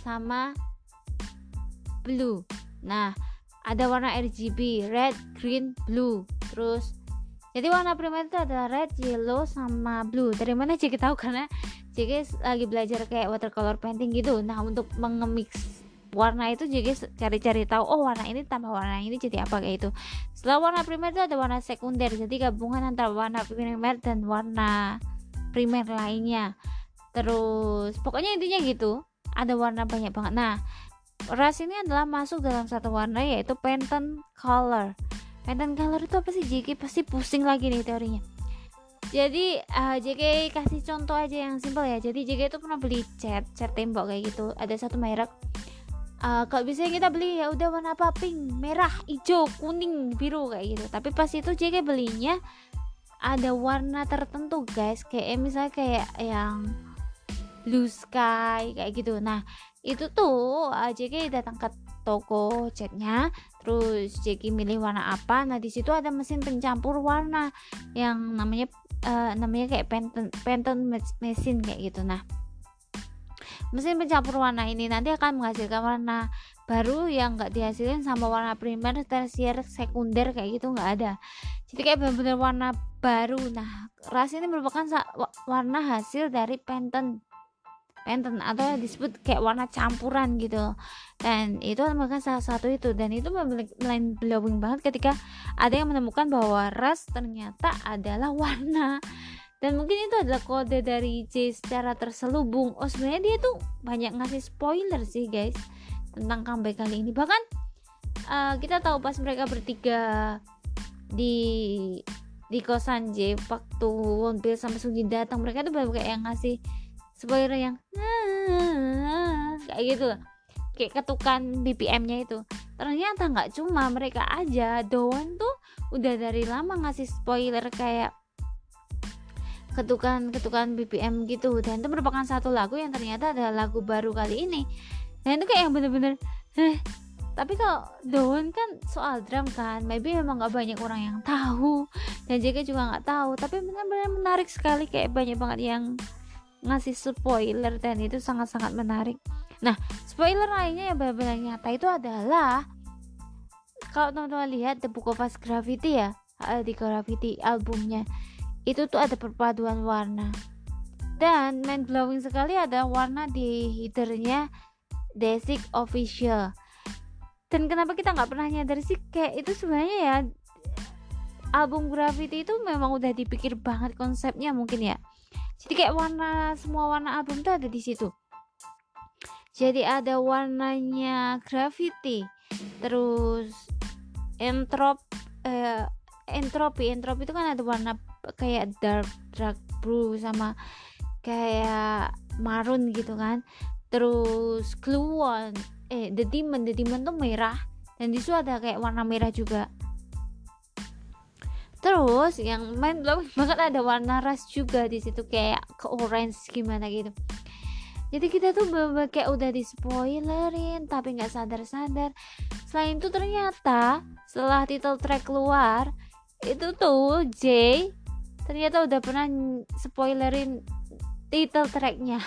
sama blue. Nah ada warna RGB red green blue. Terus jadi warna primer itu adalah red yellow sama blue. Dari mana Ciki tahu? Karena Ciki lagi belajar kayak watercolor painting gitu. Nah untuk mengemix warna itu juga cari-cari tahu oh warna ini tambah warna ini jadi apa? Kayak itu setelah warna primer itu ada warna sekunder. Jadi gabungan antara warna primer dan warna primer lainnya terus pokoknya intinya gitu. Ada warna banyak banget. Nah ras ini adalah masuk dalam satu warna yaitu Pantone Color. Pantone Color itu apa sih JK pasti pusing lagi nih teorinya. Jadi uh, eh, JK kasih contoh aja yang simpel ya. Jadi JK itu pernah beli cat cat tembok kayak gitu. Ada satu merek. Uh, kalau bisa kita beli ya udah warna apa? Pink merah hijau kuning biru kayak gitu. Tapi pas itu JK belinya ada warna tertentu guys. Kayak misalnya kayak yang blue sky kayak gitu nah itu tuh uh, JK datang ke toko catnya terus JK milih warna apa nah di situ ada mesin pencampur warna yang namanya uh, namanya kayak Pantone Pantone mesin kayak gitu nah mesin pencampur warna ini nanti akan menghasilkan warna baru yang nggak dihasilkan sama warna primer, tersier, sekunder kayak gitu nggak ada. Jadi kayak benar-benar warna baru. Nah, ras ini merupakan warna hasil dari Pantone Pantone atau disebut kayak warna campuran gitu. Dan itu merupakan salah satu itu. Dan itu mind blowing banget ketika ada yang menemukan bahwa ras ternyata adalah warna. Dan mungkin itu adalah kode dari J secara terselubung. Oh sebenarnya dia tuh banyak ngasih spoiler sih guys tentang comeback kali ini. Bahkan uh, kita tahu pas mereka bertiga di di kosan J waktu Wonpil sama Sungjin datang mereka tuh kayak yang ngasih spoiler yang kayak gitu kayak ketukan BPM-nya itu. Ternyata nggak cuma mereka aja. Doan tuh udah dari lama ngasih spoiler kayak ketukan-ketukan BPM gitu. Dan itu merupakan satu lagu yang ternyata adalah lagu baru kali ini. Dan itu kayak yang bener-bener eh tapi kalau Doan kan soal drum kan? Maybe memang nggak banyak orang yang tahu. Dan JK juga nggak tahu. Tapi benar-benar menarik sekali. Kayak banyak banget yang ngasih spoiler dan itu sangat-sangat menarik. Nah spoiler lainnya yang benar-benar nyata itu adalah kalau teman-teman lihat The Book of Us Graffiti ya di Graffiti albumnya itu tuh ada perpaduan warna. Dan main blowing sekali ada warna di headernya Desik Official. Dan kenapa kita nggak pernah nyadar sih kayak itu sebenarnya ya album Graffiti itu memang udah dipikir banget konsepnya mungkin ya jadi kayak warna semua warna album tuh ada di situ. Jadi ada warnanya graffiti terus entrop eh, entropi. Entropi itu kan ada warna kayak dark dark blue sama kayak marun gitu kan. Terus gluon eh the demon the demon tuh merah dan di situ ada kayak warna merah juga terus yang main blowing banget ada warna ras juga di situ kayak ke orange gimana gitu. Jadi kita tuh bener kayak udah di spoilerin tapi nggak sadar-sadar. Selain itu ternyata setelah title track keluar itu tuh J ternyata udah pernah spoilerin title tracknya.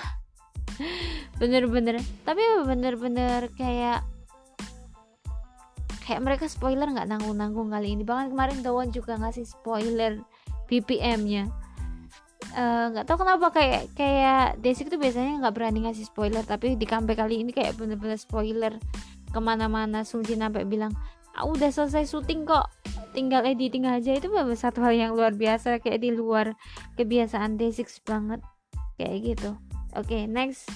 Bener-bener. Tapi bener-bener kayak kayak mereka spoiler nggak nanggung-nanggung kali ini. Bahkan kemarin Dawon juga ngasih spoiler BPM-nya Eh, nggak tahu kenapa kayak kayak Desik tuh biasanya nggak berani ngasih spoiler. Tapi di comeback kali ini kayak bener-bener spoiler ke mana-mana. Sungjin sampai bilang ah, udah selesai syuting kok. Tinggal editing aja. Itu bener satu hal yang luar biasa kayak di luar kebiasaan Desik banget. Kayak gitu. Oke okay, next.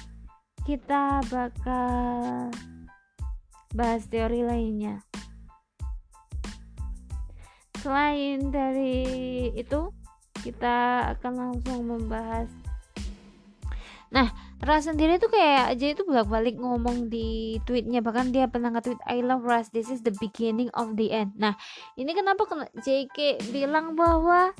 Kita bakal bahas teori lainnya. Selain dari itu kita akan langsung membahas. Nah Ras sendiri tuh kayak aja itu bolak-balik ngomong di tweetnya. Bahkan dia pernah nge-tweet I love Ras this is the beginning of the end. Nah ini kenapa JK bilang bahwa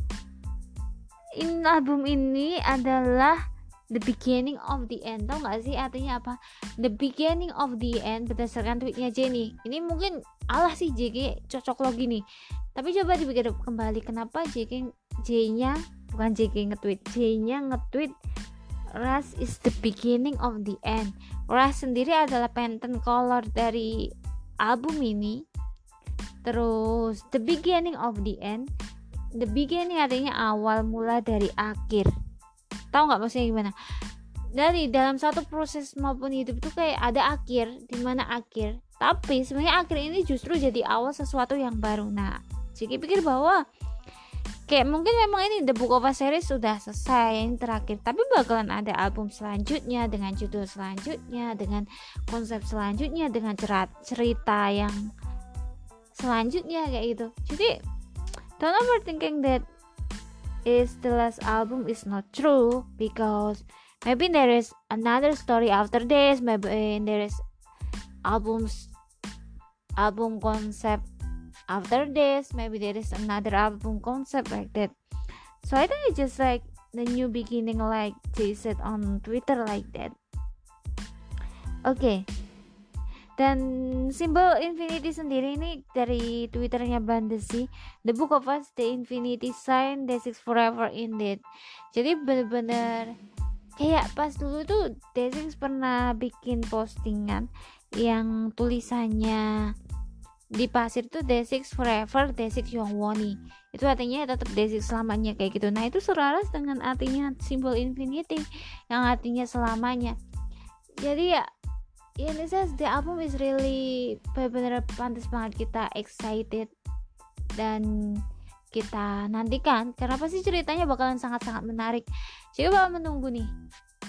in album ini adalah the beginning of the end. Tau gak sih artinya apa? The beginning of the end berdasarkan tweetnya Jenny. Ini mungkin Allah sih JK cocok logi nih. Tapi coba dipikir kembali kenapa JK J-nya bukan JK nge-tweet. J-nya nge-tweet Ras is the beginning of the end. Ras sendiri adalah Pantone color dari album ini. Terus the beginning of the end. The beginning artinya awal mula dari akhir tahu nggak maksudnya gimana? Dari dalam satu proses maupun hidup itu kayak ada akhir di mana akhir. Tapi sebenarnya akhir ini justru jadi awal sesuatu yang baru. Nah Ciki pikir bahwa kayak mungkin memang ini The Book of a Series sudah selesai yang terakhir. Tapi bakalan ada album selanjutnya dengan judul selanjutnya dengan konsep selanjutnya dengan cerita yang selanjutnya kayak gitu. Jadi don't overthinking that is the last album is not true because maybe there is another story after this maybe eh, there is albums album concept after this maybe there is another album concept like that. So i think it's just like the new beginning like they said on twitter like that. Okay dan simbol infinity sendiri ini dari twitternya Bandesi the book of us the infinity sign the six forever indeed. Jadi bener-bener kayak pas dulu tuh Desix pernah bikin postingan yang tulisannya di pasir tuh D6 forever D6 Yongwoni itu artinya tetap D6 selamanya kayak gitu. Nah itu selaras dengan artinya simbol infinity yang artinya selamanya. Jadi ya ya ini says the album is really benar-benar pantas banget kita excited dan kita nantikan karena pasti ceritanya bakalan sangat-sangat menarik coba menunggu nih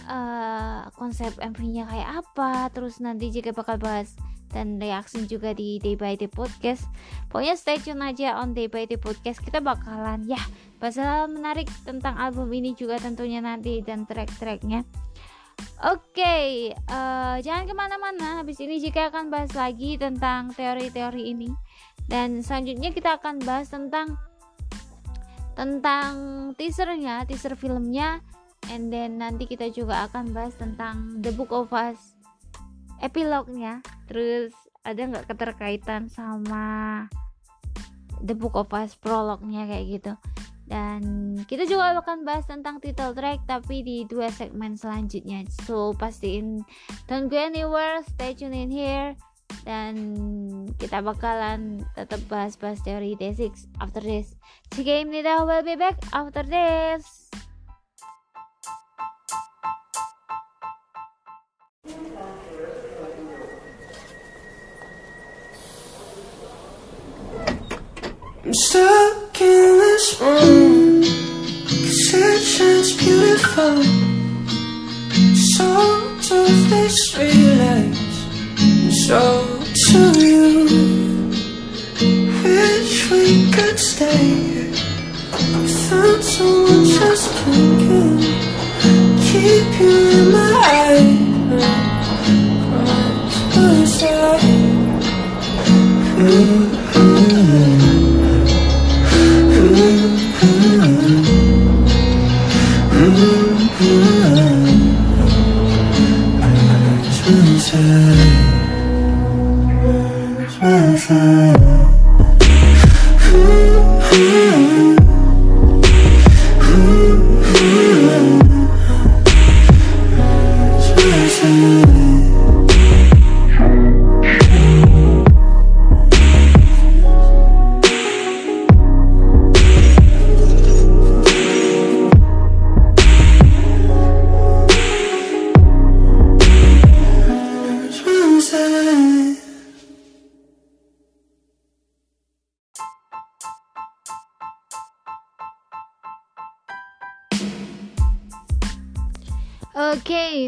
uh, konsep MV-nya kayak apa terus nanti jika bakal bahas dan reaksi juga di Day by Day Podcast. Pokoknya stay tune aja on Day by Day Podcast. Kita bakalan ya bahas menarik tentang album ini juga tentunya nanti dan track-tracknya. Oke, okay, uh, eh, jangan ke mana-mana. Habis ini jika akan bahas lagi tentang teori-teori ini. Dan selanjutnya kita akan bahas tentang tentang teasernya, teaser filmnya, and then nanti kita juga akan bahas tentang The Book of Us epilognya terus ada nggak keterkaitan sama The Book of Us prolognya kayak gitu dan kita juga akan bahas tentang title track tapi di dua segmen selanjutnya. So pastiin. Don't go anywhere stay tune in here. Dan kita bakalan tetap bahas-bahas teori D6 after this. Jika ini dah will be back after this I'm stuck in this room. Cause it shines beautiful So do these relays So do you Wish we could stay. Without someone just looking Keep you in my eyes Cross the side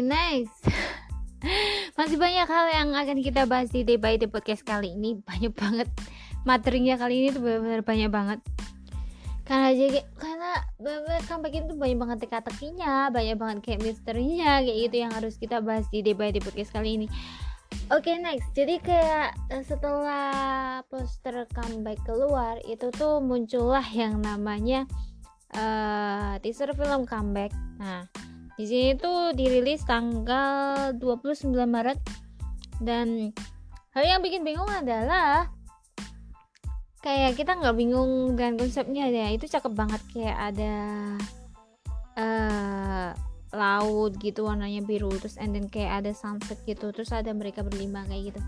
Next. Masih banyak hal yang akan kita bahas di Day by Day podcast kali ini. Banyak banget materinya kali ini tuh benar-benar banyak banget. Karena jadi karena benar comeback itu banyak banget teka-tekinya, banyak banget kayak misterinya kayak gitu yang harus kita bahas di Day by Day podcast kali ini. Oke next, jadi kayak eh, setelah poster comeback keluar itu tuh muncullah yang namanya eh, teaser film comeback. Nah di sini tuh dirilis tanggal 29 Maret. Dan hal yang bikin bingung adalah kayak kita nggak bingung dengan konsepnya ya. Itu cakep banget kayak ada eh laut gitu warnanya biru terus and then kayak ada sunset gitu terus ada mereka berlima kayak gitu.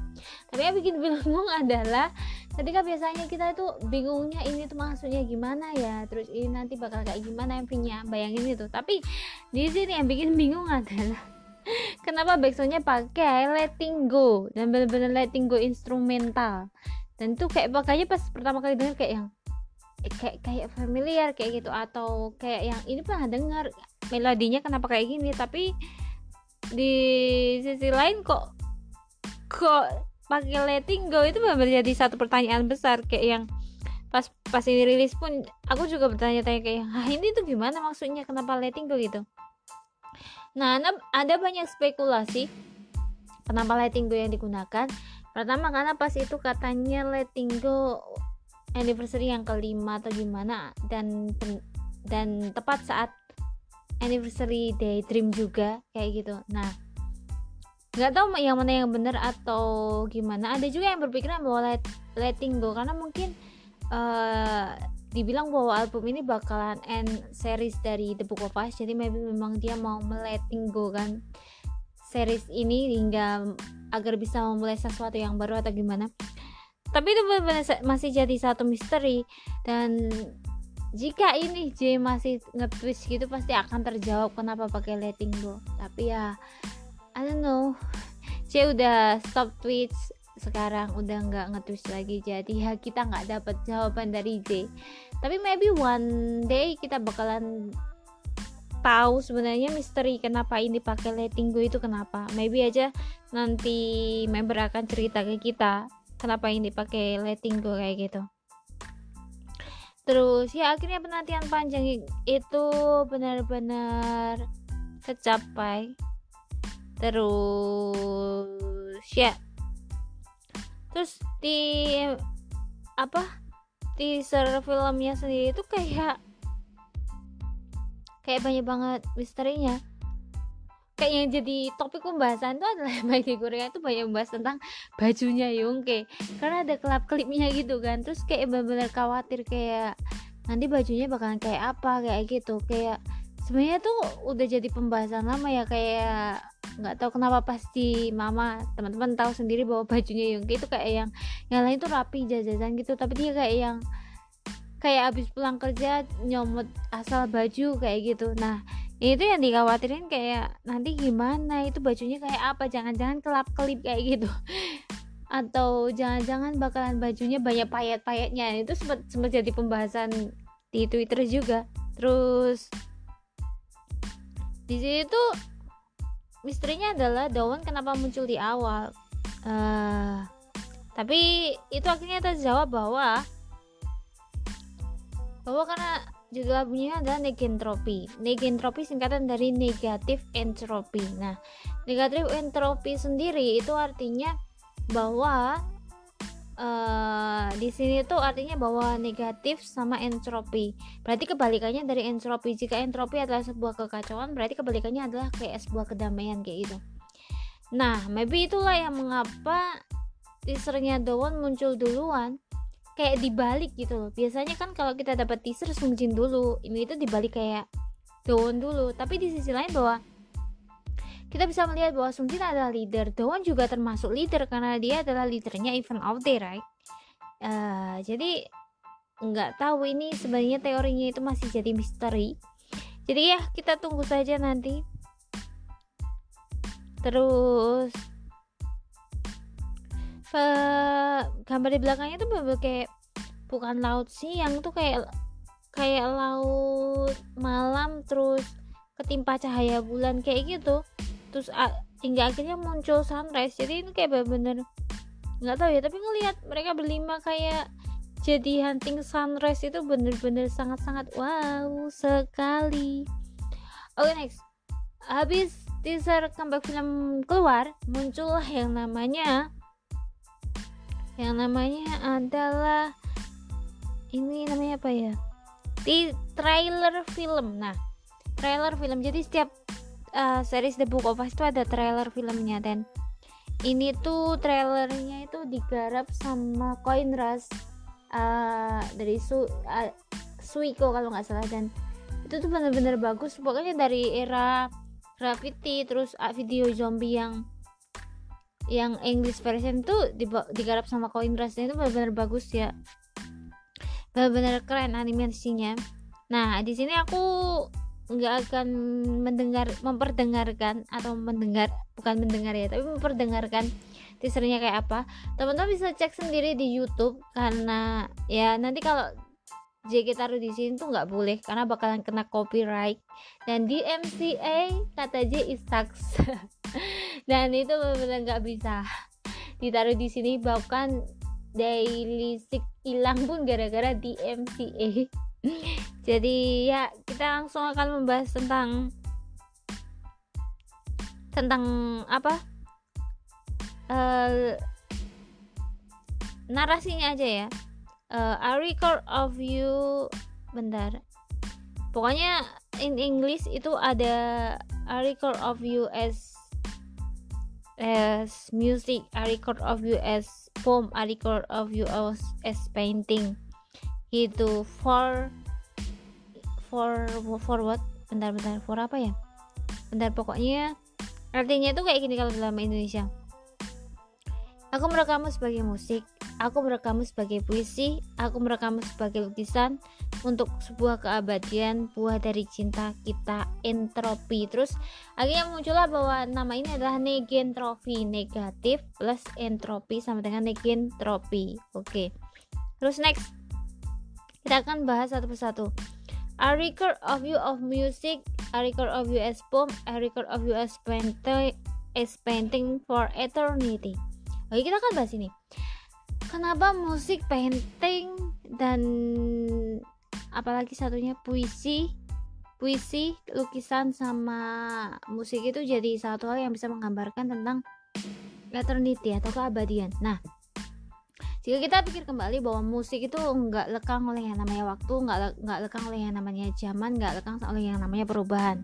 Tapi yang bikin bingung adalah ketika biasanya kita itu bingungnya ini tuh maksudnya gimana ya terus ini nanti bakal kayak gimana MV-nya bayangin itu tapi di sini yang bikin bingung adalah kenapa backsoundnya pakai letting go dan bener-bener letting go instrumental. Dan tuh kayak makanya pas pertama kali denger kayak yang kayak kayak familiar kayak gitu atau kayak yang ini pernah dengar melodinya kenapa kayak gini tapi di sisi lain kok kok pakai letting go itu benar jadi satu pertanyaan besar. Kayak yang pas pas ini rilis pun aku juga bertanya-tanya kayak ah ini tuh gimana maksudnya? Kenapa letting go? Gitu. Nah ada, banyak spekulasi kenapa letting go yang digunakan. Pertama karena pas itu katanya letting go anniversary yang kelima atau gimana dan dan tepat saat anniversary daydream juga kayak gitu. Nah nggak tahu yang mana yang benar atau gimana. Ada juga yang berpikiran bahwa let, letting go karena mungkin uh, dibilang bahwa album ini bakalan end series dari The Book of Us jadi maybe memang dia mau meletting go kan series ini hingga agar bisa memulai sesuatu yang baru atau gimana. Tapi itu benar-benar masih jadi satu misteri dan jika ini J masih nge-twist gitu pasti akan terjawab kenapa pakai letting go. Tapi ya I don't know. J udah stop tweets sekarang udah nggak nge-twist lagi. Jadi ya kita nggak dapat jawaban dari J. Tapi maybe one day kita bakalan tahu sebenarnya misteri kenapa ini pakai letting go itu kenapa. Maybe aja nanti member akan cerita ke kita kenapa ini pakai letting go kayak gitu terus ya akhirnya penantian panjang itu benar-benar tercapai. Terus ya. Terus di apa teaser filmnya sendiri itu kayak kayak banyak banget misterinya kayak yang jadi topik pembahasan itu adalah Mikey Korea itu banyak membahas tentang bajunya Yongke. Karena ada kelap klipnya gitu kan. Terus kayak benar-benar khawatir kayak nanti bajunya bakalan kayak apa? Kayak gitu. Kayak sebenarnya tuh udah jadi pembahasan lama ya. Kayak nggak tahu kenapa pasti mama teman-teman tahu sendiri bahwa bajunya Yongke itu kayak yang yang lain tuh rapi jajanan gitu. Tapi dia kayak yang kayak abis pulang kerja nyomot asal baju kayak gitu. Nah itu yang dikhawatirin kayak nanti gimana? Itu bajunya kayak apa? Jangan-jangan kelap kelip kayak gitu. Atau jangan-jangan bakalan bajunya banyak payet-payetnya. Itu sempat sempat jadi pembahasan di Twitter juga. Terus di situ misterinya adalah Dawn kenapa muncul di awal. Uh, tapi itu akhirnya terjawab bahwa bahwa karena judul lagunya adalah negentropi. Negentropi singkatan dari negatif entropi. Nah, negatif entropi sendiri itu artinya bahwa uh, di sini tuh artinya bahwa negatif sama entropi. Berarti kebalikannya dari entropi. Jika entropi adalah sebuah kekacauan, berarti kebalikannya adalah kayak sebuah kedamaian kayak gitu. Nah, maybe itulah yang mengapa teasernya Dawon muncul duluan kayak dibalik gitu loh. Biasanya kan kalau kita dapat teaser Sungjin dulu. Ini itu dibalik kayak Dowon dulu. Tapi di sisi lain bahwa kita bisa melihat bahwa Sungjin adalah leader. Dowon juga termasuk leader karena dia adalah leadernya event of day right? Uh, jadi nggak tahu ini sebenarnya teorinya itu masih jadi misteri. Jadi ya kita tunggu saja nanti. Terus gambar di belakangnya tuh bener, kayak bukan laut siang tuh kayak kayak laut malam terus ketimpa cahaya bulan kayak gitu. Terus hingga akhirnya muncul sunrise. Jadi ini kayak bener-bener nggak tahu ya tapi ngelihat mereka berlima kayak jadi hunting sunrise itu bener-bener sangat-sangat wow sekali. Oke next. Habis teaser comeback film keluar muncullah yang namanya yang namanya adalah ini namanya apa ya? Di trailer film. Nah trailer film. Jadi setiap uh, series The Book of Us itu ada trailer filmnya dan. Ini tuh trailernya itu digarap sama Coin Rush uh, dari Su uh, Suiko kalau nggak salah dan. Itu tuh bener-bener bagus. Pokoknya dari era graffiti terus uh, video zombie yang yang English version tuh digarap sama Rush dan itu bener-bener bagus ya. Bener-bener keren animasinya. Nah di sini aku nggak akan mendengar memperdengarkan atau mendengar bukan mendengar ya tapi memperdengarkan teasernya kayak apa. Teman-teman bisa cek sendiri di YouTube karena ya nanti kalau JG taruh di sini tuh nggak boleh karena bakalan kena copyright. Dan di MCA kata J is sucks. Dan itu benar-benar nggak bisa. Ditaruh di sini bahkan daily sick hilang pun gara-gara di MCA jadi ya kita langsung akan membahas tentang tentang apa? Eh narasinya aja ya Eh, a record of you bentar. Pokoknya in English itu ada a record of you as as music a record of you as poem a record of you as, as painting. Gitu. For for for what? Bentar bentar. For apa ya? Bentar pokoknya artinya itu kayak gini kalau dalam Indonesia aku merekammu sebagai musik aku merekammu sebagai puisi aku merekammu sebagai lukisan. Untuk sebuah keabadian buah dari cinta kita entropi. Terus akhirnya muncullah bahwa nama ini adalah negentropi. Negatif plus entropi sama dengan negentropi. Oke. Terus next. Kita akan bahas satu persatu. A record of you of music a record of you as poem a record of you as painting painting for eternity oke kita akan bahas ini. Kenapa musik painting dan apalagi satunya puisi puisi lukisan sama musik itu jadi satu hal yang bisa menggambarkan tentang eternity atau keabadian. Nah jika kita pikir kembali bahwa musik itu nggak lekang oleh yang namanya waktu nggak le- nggak lekang oleh yang namanya zaman nggak lekang oleh yang namanya perubahan.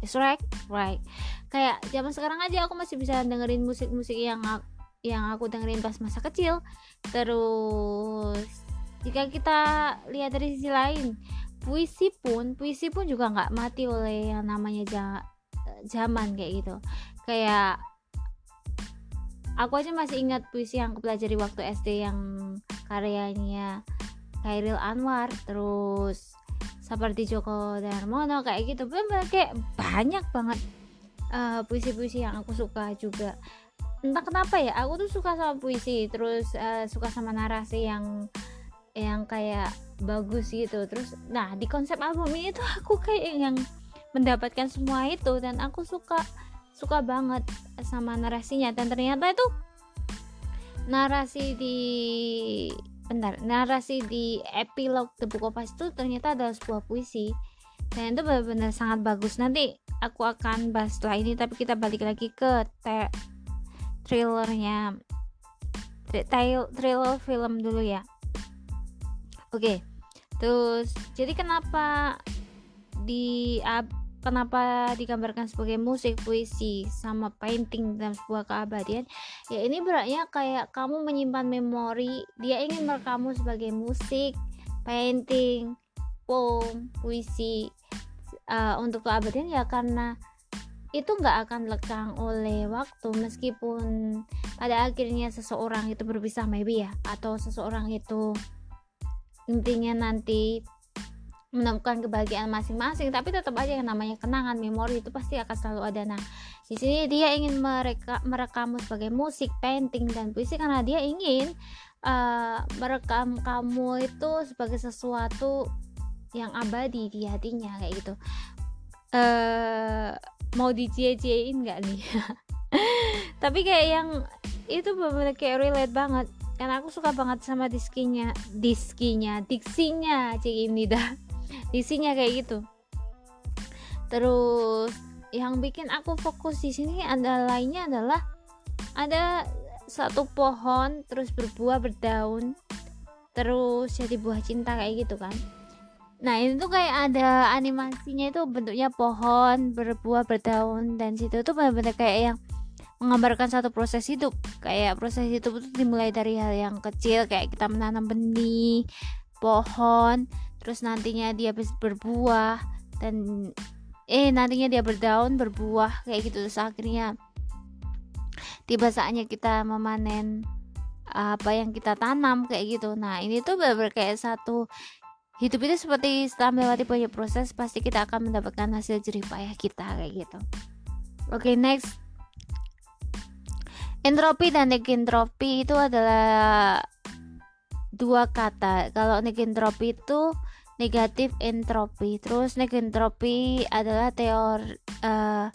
Is right right. Kayak zaman sekarang aja aku masih bisa dengerin musik-musik yang yang aku dengerin pas masa kecil. Terus jika kita lihat dari sisi lain puisi pun puisi pun juga nggak mati oleh yang namanya ja- zaman kayak gitu. Kayak aku aja masih ingat puisi yang aku pelajari waktu SD yang karyanya Khairil Anwar terus seperti Joko Darmono kayak gitu. Kayak banyak banget eh, puisi-puisi yang aku suka juga entah kenapa ya aku tuh suka sama puisi terus eh, suka sama narasi yang yang kayak bagus gitu. Terus nah di konsep album ini tuh aku kayak yang mendapatkan semua itu dan aku suka suka banget sama narasinya. Dan ternyata itu narasi di bentar narasi di epilog The Book of itu ternyata adalah sebuah puisi. Dan itu benar-benar sangat bagus. Nanti aku akan bahas setelah ini tapi kita balik lagi ke te- thrillernya. Thriller film dulu ya. Oke terus jadi kenapa di kenapa digambarkan sebagai musik puisi sama painting dalam sebuah keabadian? Ya ini beratnya kayak kamu menyimpan memori dia ingin merekamu sebagai musik painting poem puisi uh, untuk keabadian ya karena itu nggak akan lekang oleh waktu meskipun pada akhirnya seseorang itu berpisah maybe ya atau seseorang itu intinya nanti menemukan kebahagiaan masing-masing tapi tetap aja yang namanya kenangan memori itu pasti akan selalu ada. Nah di sini dia ingin mereka merekam sebagai musik painting dan puisi karena dia ingin uh, merekam kamu itu sebagai sesuatu yang abadi di hatinya kayak gitu. Eh mau dicie-ciein nggak nih? Tapi kayak yang itu bener kayak relate banget. Karena aku suka banget sama diskinya diskinya diksinya cik ini dah. Diksinya kayak gitu. Terus yang bikin aku fokus di sini ada lainnya adalah ada satu pohon terus berbuah berdaun terus jadi buah cinta kayak gitu kan nah ini tuh kayak ada animasinya itu bentuknya pohon berbuah berdaun dan situ tuh benar-benar kayak yang menggambarkan satu proses hidup. Kayak proses hidup itu dimulai dari hal yang kecil kayak kita menanam benih pohon terus nantinya dia bisa berbuah dan eh nantinya dia berdaun berbuah kayak gitu. Terus akhirnya tiba saatnya kita memanen apa yang kita tanam kayak gitu. Nah ini tuh benar kayak satu hidup itu seperti setelah melewati banyak proses pasti kita akan mendapatkan hasil jerih payah kita kayak gitu. Oke okay, next. Entropi dan negentropi itu adalah dua kata. Kalau negentropi itu negatif entropi. Terus negentropi adalah teori uh,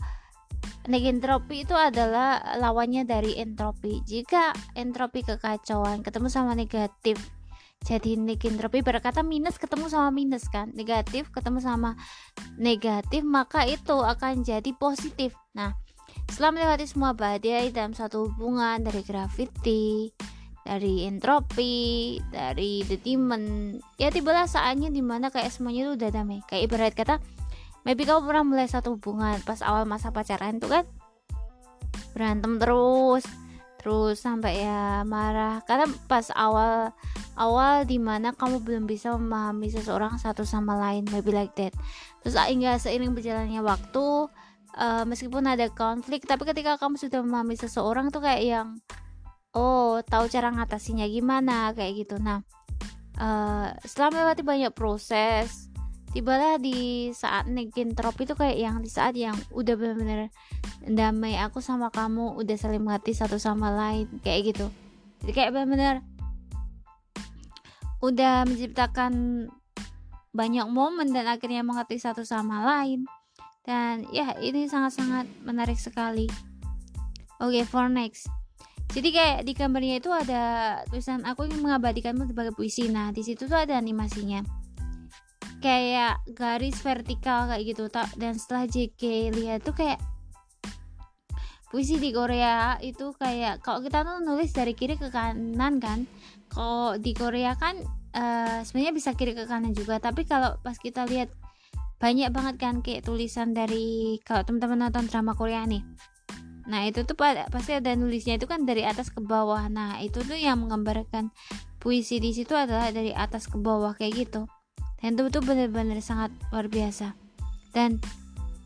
negentropi itu adalah lawannya dari entropi. Jika entropi kekacauan ketemu sama negatif jadi negentropi berkata minus ketemu sama minus kan. Negatif ketemu sama negatif maka itu akan jadi positif. Nah setelah melewati semua badai dalam satu hubungan dari gravity dari entropi dari the demon ya tibalah saatnya di mana kayak semuanya itu udah damai. Kayak ibarat kata maybe kamu pernah mulai satu hubungan pas awal masa pacaran itu kan? Berantem terus terus sampai ya marah. Karena pas awal awal di mana kamu belum bisa memahami seseorang satu sama lain maybe like that. Terus hingga seiring berjalannya waktu uh, meskipun ada konflik tapi ketika kamu sudah memahami seseorang tuh kayak yang oh tahu cara ngatasinya gimana kayak gitu. Nah uh, setelah melewati banyak proses tibalah di saat negentrop itu kayak yang di saat yang udah bener-bener damai aku sama kamu udah saling mengerti satu sama lain kayak gitu. Jadi kayak bener-bener udah menciptakan banyak momen dan akhirnya mengerti satu sama lain. Dan ya ini sangat-sangat menarik sekali. Oke okay, for next. Jadi kayak di gambarnya itu ada tulisan aku ingin mengabadikanmu sebagai puisi. Nah di situ tuh ada animasinya kayak garis vertikal kayak gitu dan setelah JK lihat tuh kayak puisi di Korea itu kayak kalau kita tuh nulis dari kiri ke kanan kan kalau di Korea kan uh, sebenarnya bisa kiri ke kanan juga tapi kalau pas kita lihat banyak banget kan kayak tulisan dari kalau teman-teman nonton drama Korea nih. Nah itu tuh pasti ada nulisnya itu kan dari atas ke bawah. Nah itu tuh yang menggambarkan puisi di situ adalah dari atas ke bawah kayak gitu dan itu tuh benar-benar sangat luar biasa. Dan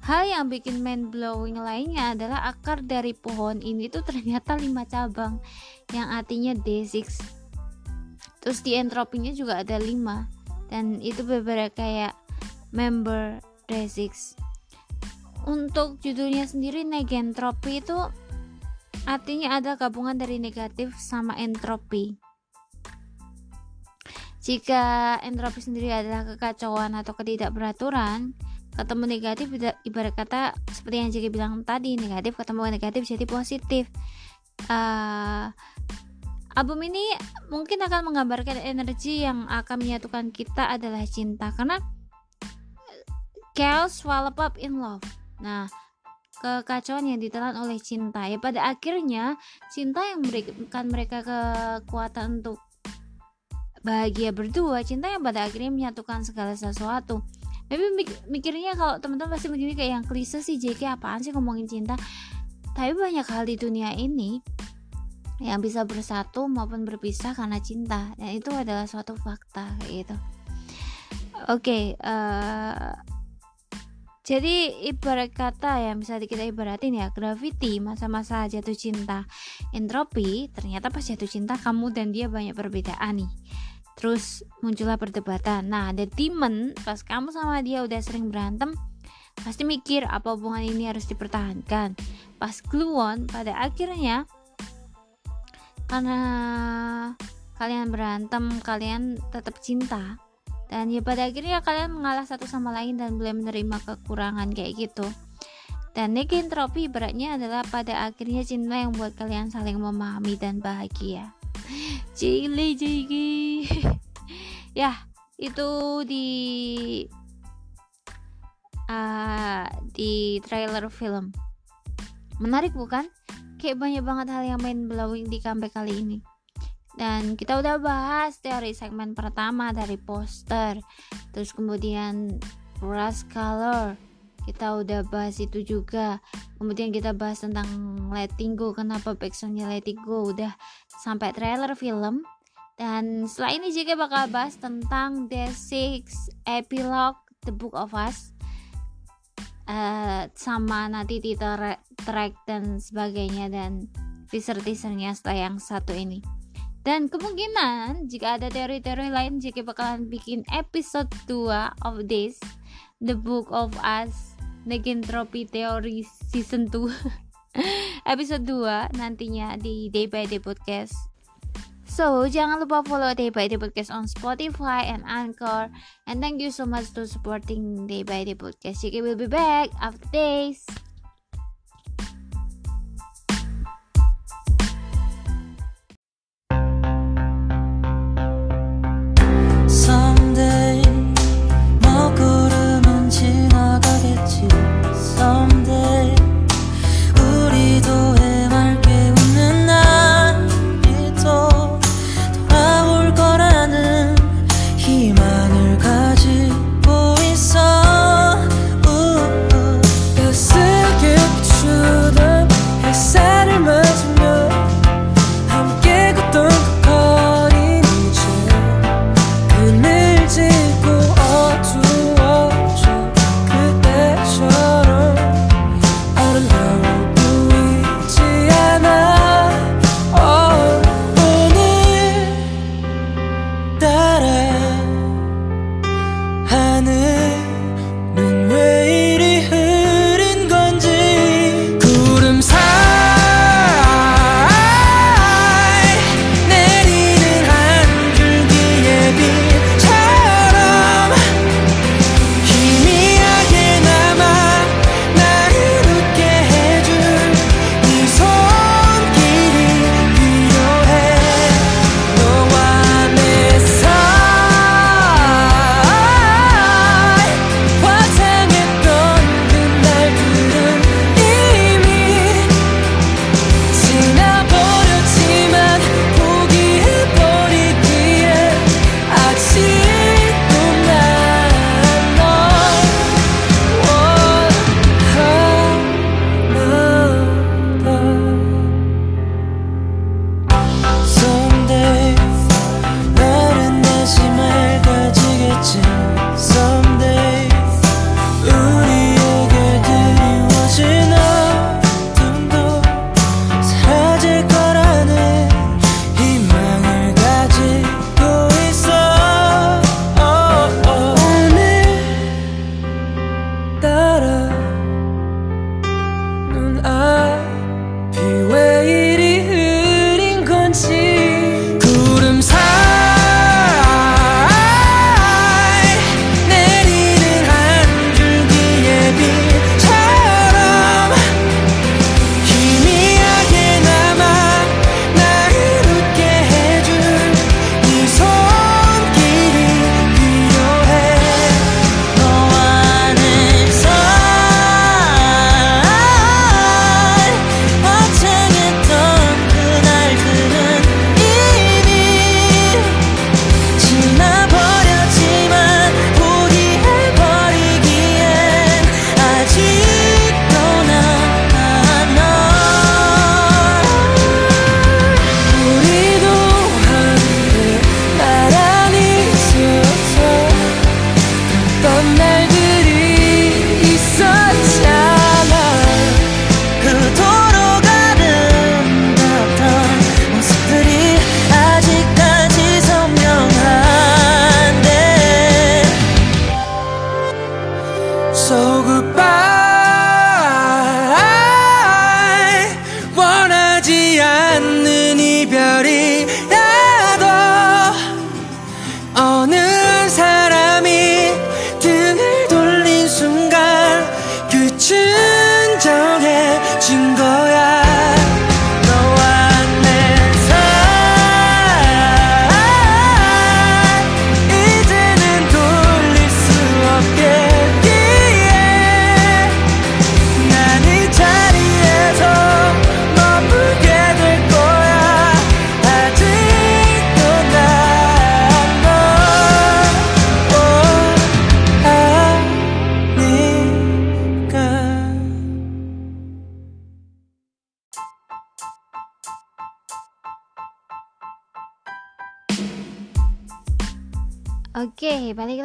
hal yang bikin mind blowing lainnya adalah akar dari pohon ini tuh ternyata lima cabang yang artinya D6 terus di entropinya juga ada lima dan itu beberapa kayak member D6 untuk judulnya sendiri negentropi itu artinya ada gabungan dari negatif sama entropi jika entropi sendiri adalah kekacauan atau ketidakberaturan, ketemu negatif ibarat kata seperti yang Jiki bilang tadi, negatif ketemu negatif jadi positif. Uh, album ini mungkin akan menggambarkan energi yang akan menyatukan kita adalah cinta karena chaos swallowed up in love. Nah, kekacauan yang ditelan oleh cinta ya pada akhirnya cinta yang memberikan mereka kekuatan untuk bahagia berdua cinta yang pada akhirnya menyatukan segala sesuatu. Tapi mikirnya kalau teman-teman pasti begini kayak yang klise sih JK apaan sih ngomongin cinta? Tapi banyak hal di dunia ini yang bisa bersatu maupun berpisah karena cinta dan itu adalah suatu fakta gitu. Oke okay, uh, eh, jadi ibarat kata yang bisa kita ibaratin ya gravity masa-masa jatuh cinta. Entropi ternyata pas jatuh cinta kamu dan dia banyak perbedaan nih terus muncullah perdebatan. Nah ada demon pas kamu sama dia udah sering berantem pasti mikir apa hubungan ini harus dipertahankan. Pas gluon pada akhirnya karena kalian berantem kalian tetap cinta dan ya pada akhirnya kalian mengalah satu sama lain dan boleh menerima kekurangan kayak gitu. Dan negentropi beratnya adalah pada akhirnya cinta yang buat kalian saling memahami dan bahagia. Cili Jigi ya itu di uh, di trailer film. Menarik bukan? Kayak banyak banget hal yang main blowing di comeback kali ini. Dan kita udah bahas dari segmen pertama dari poster. Terus kemudian brush color kita udah bahas itu juga. Kemudian kita bahas tentang letting go. Kenapa backsoundnya letting go? Udah sampai trailer film. Dan setelah ini JK bakal bahas tentang The Six Epilogue The Book of Us. Uh, sama nanti title track dan sebagainya dan teaser-teasernya setelah yang satu ini. Dan kemungkinan jika ada teori-teori lain JK bakalan bikin episode 2 of this The Book of Us negentropy Theory season 2 episode 2 nantinya di Day by Day Podcast So, jangan lupa follow Day by Day Podcast on Spotify and Anchor. And thank you so much to supporting Day by Day Podcast. You will be back after days.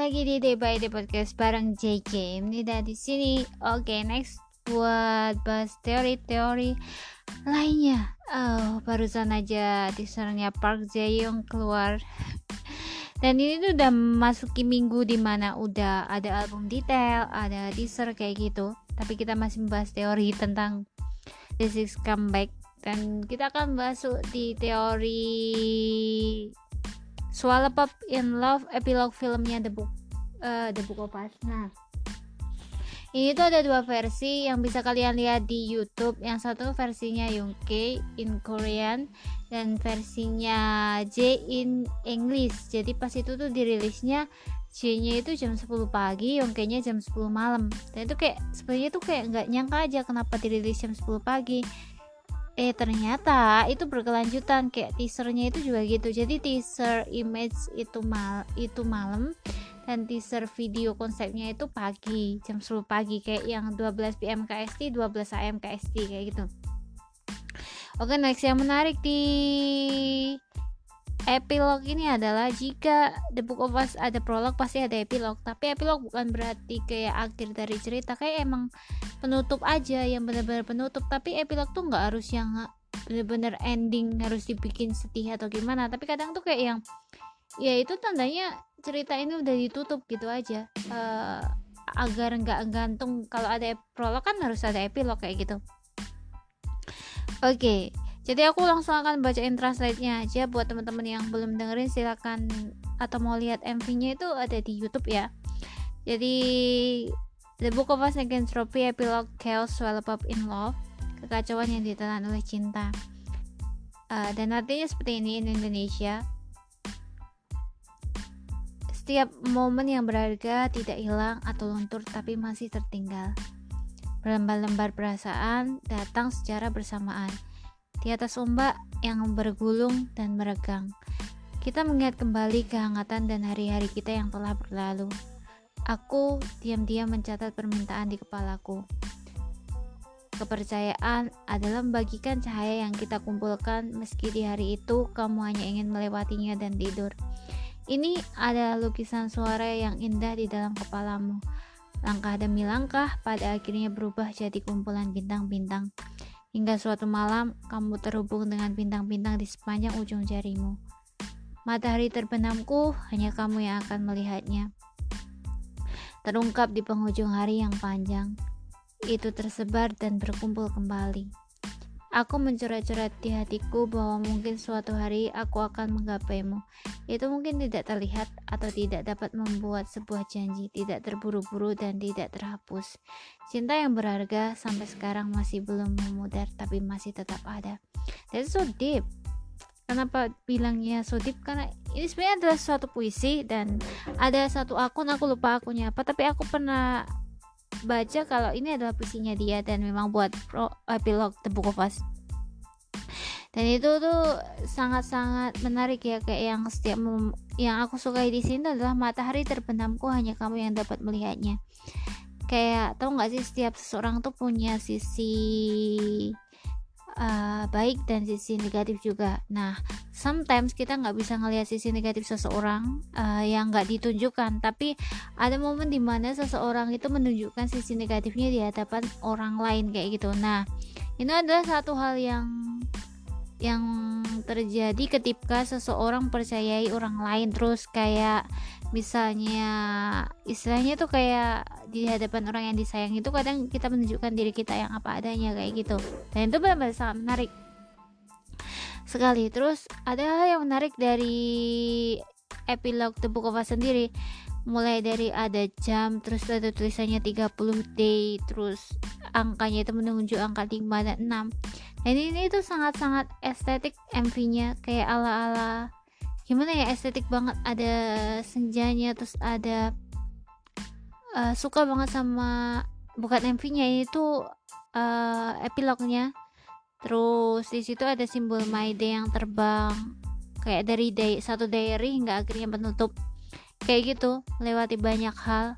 Lagi di Day by Day Podcast bareng JK. Ini udah di sini. Oke, next buat bahas teori-teori lainnya. Oh, barusan aja teasernya Park Jae-young keluar. Dan ini tuh udah masuki minggu di mana udah ada album detail, ada teaser kayak gitu. Tapi kita masih membahas teori tentang The Six Comeback dan kita akan masuk di teori Swallow Up in Love epilogue filmnya The Book uh, The Book of Us. Nah, ini tuh ada dua versi yang bisa kalian lihat di YouTube. Yang satu versinya Yongke in Korean dan versinya J in English. Jadi pas itu tuh dirilisnya J-nya itu jam 10 pagi, Yongke-nya jam 10 malam. Dan itu kayak sebenarnya tuh kayak nggak nyangka aja kenapa dirilis jam 10 pagi eh ternyata itu berkelanjutan kayak teasernya itu juga gitu. Jadi teaser image itu mal itu malam dan teaser video konsepnya itu pagi jam 10 pagi kayak yang 12 PM KST 12 AM KST kayak gitu. Oke next yang menarik di epilog ini adalah jika The Book of Us ada prolog pasti ada epilog. Tapi epilog bukan berarti kayak akhir dari cerita. Kayak emang penutup aja yang benar-benar penutup. Tapi epilog tuh nggak harus yang bener-bener ending harus dibikin sedih atau gimana. Tapi kadang tuh kayak yang ya itu tandanya cerita ini udah ditutup gitu aja. Uh, agar nggak gantung. Kalau ada prolog kan harus ada epilog kayak gitu. Oke. okay jadi aku langsung akan bacain translate-nya aja buat teman-teman yang belum dengerin silakan. Atau mau lihat MV-nya itu ada di YouTube ya. Jadi The Book of Us Epilogue Chaos Swallow Up in Love kekacauan yang ditelan oleh cinta. Uh, dan artinya seperti ini in Indonesia. Setiap momen yang berharga tidak hilang atau luntur tapi masih tertinggal. Berlembar-lembar perasaan datang secara bersamaan di atas ombak yang bergulung dan meregang. Kita mengingat kembali kehangatan dan hari-hari kita yang telah berlalu. Aku diam-diam mencatat permintaan di kepalaku. Kepercayaan adalah membagikan cahaya yang kita kumpulkan meski di hari itu kamu hanya ingin melewatinya dan tidur. Ini adalah lukisan suara yang indah di dalam kepalamu. Langkah demi langkah pada akhirnya berubah jadi kumpulan bintang-bintang. Hingga suatu malam, kamu terhubung dengan bintang-bintang di sepanjang ujung jarimu. Matahari terbenamku, hanya kamu yang akan melihatnya. Terungkap di penghujung hari yang panjang, itu tersebar dan berkumpul kembali. Aku mencoret-coret di hatiku bahwa mungkin suatu hari aku akan menggapaimu. Itu mungkin tidak terlihat atau tidak dapat membuat sebuah janji, tidak terburu-buru dan tidak terhapus. Cinta yang berharga sampai sekarang masih belum memudar, tapi masih tetap ada. That's so deep. Kenapa bilangnya so deep? Karena ini sebenarnya adalah suatu puisi dan ada satu akun aku lupa akunnya apa, tapi aku pernah baca kalau ini adalah puisinya dia dan memang buat pro epilog The Book of Us. Dan itu tuh sangat-sangat menarik ya kayak yang setiap yang aku sukai di sini adalah matahari terbenamku hanya kamu yang dapat melihatnya. Kayak tau nggak sih setiap seseorang tuh punya sisi uh, baik dan sisi negatif juga. Nah, sometimes kita nggak bisa ngelihat sisi negatif seseorang uh, yang nggak ditunjukkan, tapi ada momen di mana seseorang itu menunjukkan sisi negatifnya di hadapan orang lain kayak gitu. Nah, ini adalah satu hal yang yang terjadi ketika seseorang percayai orang lain terus kayak misalnya istilahnya tuh kayak di hadapan orang yang disayang itu kadang kita menunjukkan diri kita yang apa adanya kayak gitu. Dan itu benar-benar sangat menarik. Sekali terus ada hal yang menarik dari epilog The Book of Us sendiri. Mulai dari ada jam terus ada tulisannya 30 day terus angkanya itu menunjuk angka 5 dan 6 dan ini tuh sangat-sangat estetik MV-nya kayak ala-ala gimana ya estetik banget. Ada senjanya terus ada uh, suka banget sama bukan MV-nya itu uh, epilognya. Terus di situ ada simbol My Day yang terbang kayak dari day satu diary hingga akhirnya penutup. Kayak gitu lewati banyak hal.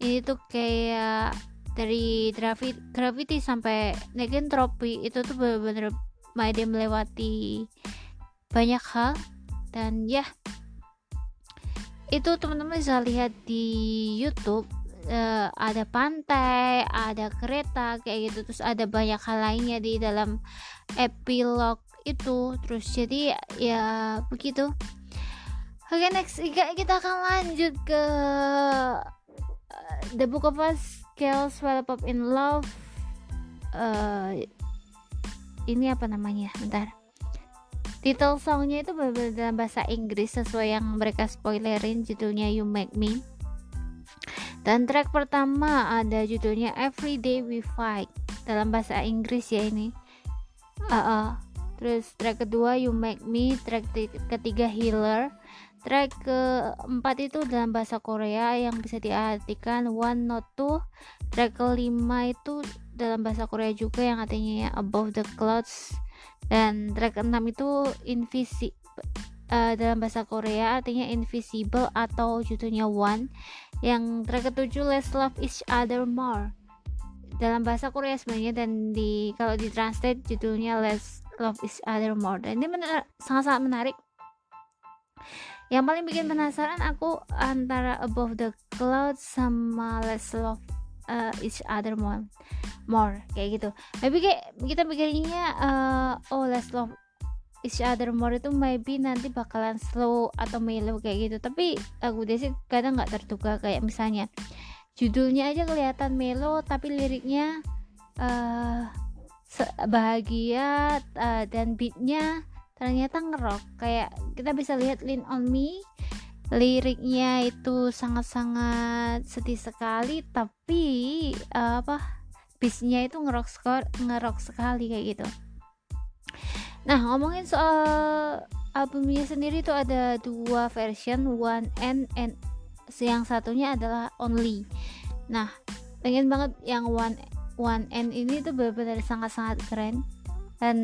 Ini tuh kayak dari gravity, gravity sampai negentropi itu tuh bener-bener Maide melewati banyak hal dan ya itu teman-teman bisa lihat di YouTube uh, ada pantai, ada kereta kayak gitu, terus ada banyak hal lainnya di dalam epilog itu. Terus jadi ya begitu. Oke okay, next kita akan lanjut ke uh, The Book of Us Girls Well Pop in Love. Uh, ini apa namanya? Bentar title songnya itu benar-benar dalam bahasa Inggris sesuai yang mereka spoilerin judulnya You Make Me. Dan track pertama ada judulnya Every Day We Fight dalam bahasa Inggris ya ini. Uh, uh. terus track kedua You Make Me track ketiga Healer. Track keempat itu dalam bahasa Korea yang bisa diartikan One Not Two. Track kelima itu dalam bahasa Korea juga yang artinya Above the Clouds dan track 6 itu invisi uh, dalam bahasa Korea artinya invisible atau judulnya one. Yang track ketujuh let's love each other more. Dalam bahasa Korea sebenarnya dan di kalau di translate judulnya let's love each other more. Dan ini sangat-sangat menarik. Yang paling bikin penasaran aku antara above the clouds sama let's love uh, each other more more kayak gitu. Maybe kayak kita pikirnya uh, oh let's love each other more itu maybe nanti bakalan slow atau mellow kayak gitu. Tapi aku deh sih kadang nggak terduga kayak misalnya judulnya aja kelihatan mellow tapi liriknya uh, bahagia uh, dan beatnya ternyata ngerok kayak kita bisa lihat Lean on Me liriknya itu sangat-sangat sedih sekali tapi uh, apa bisnya itu ngerok skor ngerok sekali kayak gitu. Nah ngomongin soal albumnya sendiri itu ada dua version one and and yang satunya adalah only. Nah pengen banget yang one one and ini tuh benar-benar sangat-sangat keren dan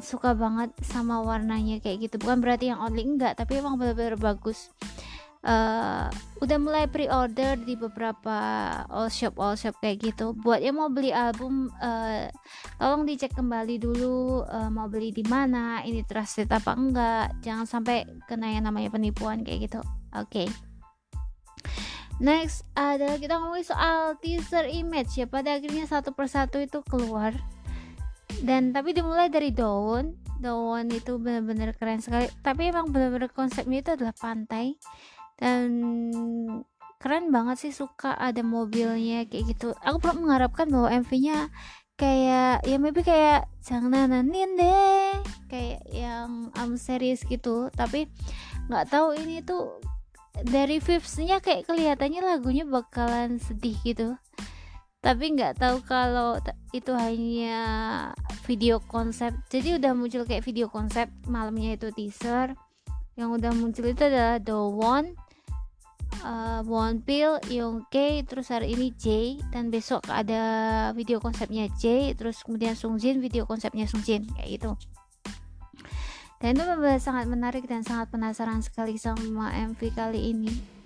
suka banget sama warnanya kayak gitu. Bukan berarti yang only enggak tapi emang benar-benar bagus. Uh, udah mulai pre-order di beberapa all shop all shop kayak gitu. Buat yang mau beli album uh, tolong dicek kembali dulu uh, mau beli di mana ini trusted apa enggak. Jangan sampai kena yang namanya penipuan kayak gitu. Oke. Okay. next ada kita ngomongin soal teaser image ya. Pada akhirnya satu persatu itu keluar dan tapi dimulai dari daun. Daun itu benar-benar keren sekali. Tapi emang benar-benar konsepnya itu adalah pantai. Dan keren banget sih suka ada mobilnya kayak gitu. Aku pernah mengharapkan bahwa MV-nya kayak ya maybe kayak jangan nanin deh. Kayak yang um, series gitu. Tapi nggak tahu ini tuh dari vibes-nya kayak kelihatannya lagunya bakalan sedih gitu tapi nggak tahu kalau itu hanya video konsep jadi udah muncul kayak video konsep malamnya itu teaser yang udah muncul itu adalah The One uh, Wonpil, Youngke, terus hari ini J dan besok ada video konsepnya J, terus kemudian Sungjin video konsepnya Sungjin kayak gitu. Dan itu sangat menarik dan sangat penasaran sekali sama MV kali ini.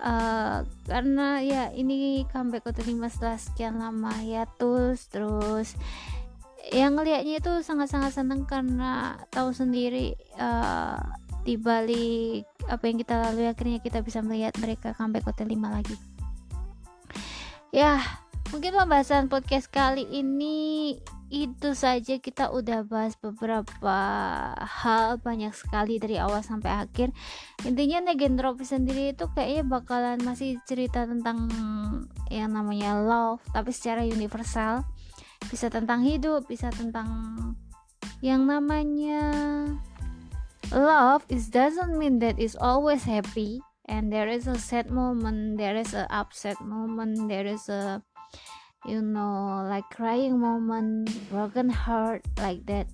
Uh, karena ya ini comeback ke-5 setelah sekian lama ya terus terus yang ngelihatnya itu sangat-sangat seneng karena tahu sendiri uh, di balik apa yang kita lalui akhirnya kita bisa melihat mereka comeback hotel 5 lagi. Ya mungkin pembahasan podcast kali ini itu saja kita udah bahas beberapa hal banyak sekali dari awal sampai akhir. Intinya Negentropi sendiri itu kayaknya bakalan masih cerita tentang yang namanya love tapi secara universal. Bisa tentang hidup bisa tentang yang namanya love. Is doesn't mean that it's always happy. And there is a sad moment there is a upset moment there is a you know like crying moment broken heart like that.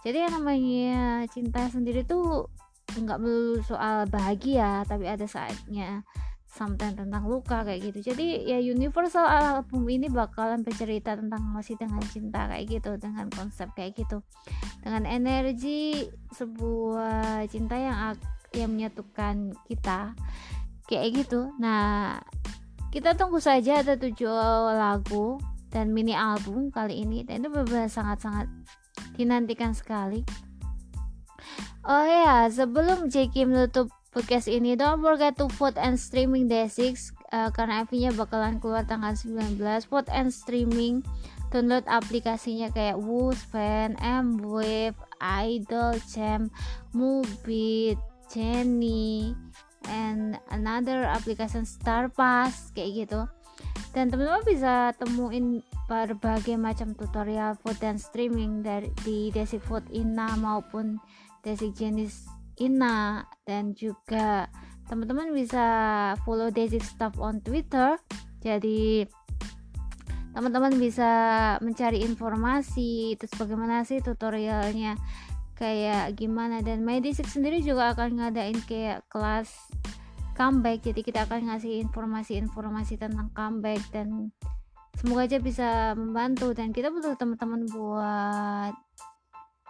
Jadi yang namanya cinta sendiri tuh nggak melulu soal bahagia tapi ada saatnya sometimes tentang luka kayak gitu. Jadi ya universal album ini bakalan bercerita tentang masih dengan cinta kayak gitu dengan konsep kayak gitu. Dengan energi sebuah cinta yang yang menyatukan kita kayak gitu. Nah kita tunggu saja ada tujuh lagu dan mini album kali ini. Dan itu benar sangat-sangat dinantikan sekali. Oh ya, sebelum Jeki menutup podcast ini don't forget to vote and streaming Day6 uh, karena MV-nya bakalan keluar tanggal 19 vote and streaming download aplikasinya kayak Woospan, Mwave, Idol, Champ, Mubit, Jenny, and another application Star Pass kayak gitu. Dan teman-teman bisa temuin berbagai macam tutorial food dan streaming dari di Desi Food Ina maupun Desi jenis Ina. Dan juga teman-teman bisa follow Desi Stuff on Twitter. Jadi teman-teman bisa mencari informasi terus bagaimana sih tutorialnya kayak gimana. Dan Medisik sendiri juga akan ngadain kayak kelas comeback. Jadi kita akan ngasih informasi-informasi tentang comeback dan semoga aja bisa membantu. Dan kita butuh teman-teman buat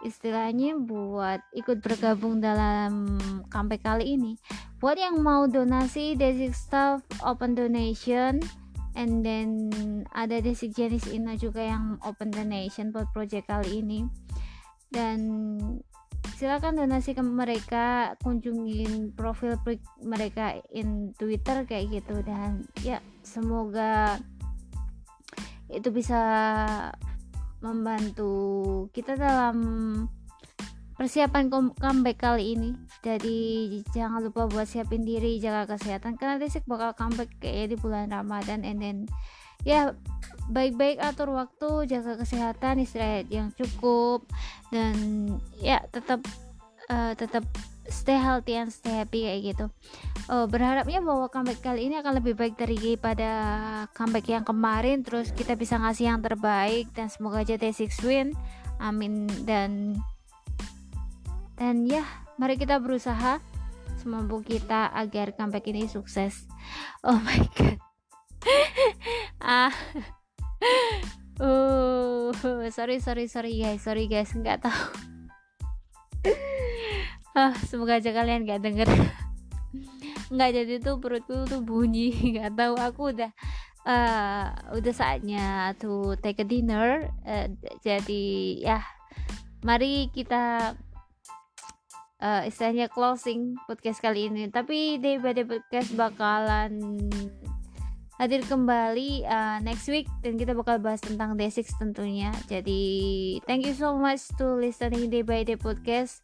istilahnya buat ikut bergabung dalam comeback kali ini. Buat yang mau donasi basic stuff open donation. And then ada Desi Jenis Ina juga yang open donation buat project kali ini dan silakan donasi ke mereka kunjungin profil mereka in Twitter kayak gitu. Dan ya semoga itu bisa membantu kita dalam persiapan comeback kali ini. Jadi jangan lupa buat siapin diri jaga kesehatan karena Desik bakal comeback kayak di bulan Ramadan and then ya baik-baik atur waktu jaga kesehatan istirahat yang cukup dan ya tetap uh, tetap stay healthy and stay happy kayak gitu. Uh, berharapnya bahwa comeback kali ini akan lebih baik daripada comeback yang kemarin terus kita bisa ngasih yang terbaik dan semoga aja T6 win. Amin dan dan ya mari kita berusaha. Semampu kita agar comeback ini sukses. Oh my god ah. Uh sorry sorry sorry guys. Sorry guys. Nggak tahu. Ah semoga aja kalian nggak denger. Nggak jadi tuh perutku tuh bunyi. Nggak tahu. Aku udah uh, udah saatnya tuh take a dinner. Uh, jadi ya mari kita uh, istilahnya closing podcast kali ini. Tapi day podcast bakalan hadir kembali uh, next week dan kita bakal bahas tentang D6 tentunya. Jadi thank you so much to listening day by day podcast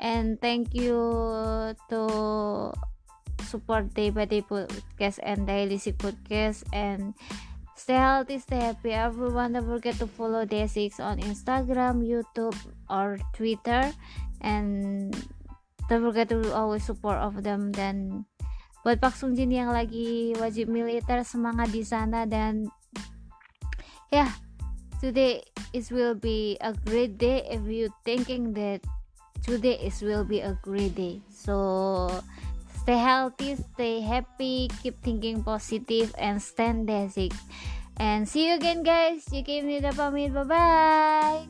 and thank you to support day by day podcast and daily sick podcast and stay healthy, stay happy. Everyone don't forget to follow D6 on Instagram, YouTube, or Twitter and don't forget to always support of them dan buat Pak Sungjin yang lagi wajib militer semangat di sana dan ya yeah, today is will be a great day if you thinking that today is will be a great day. So stay healthy stay happy keep thinking positive and stand basic. And see you again guys. Jika ini udah pamit. Bye bye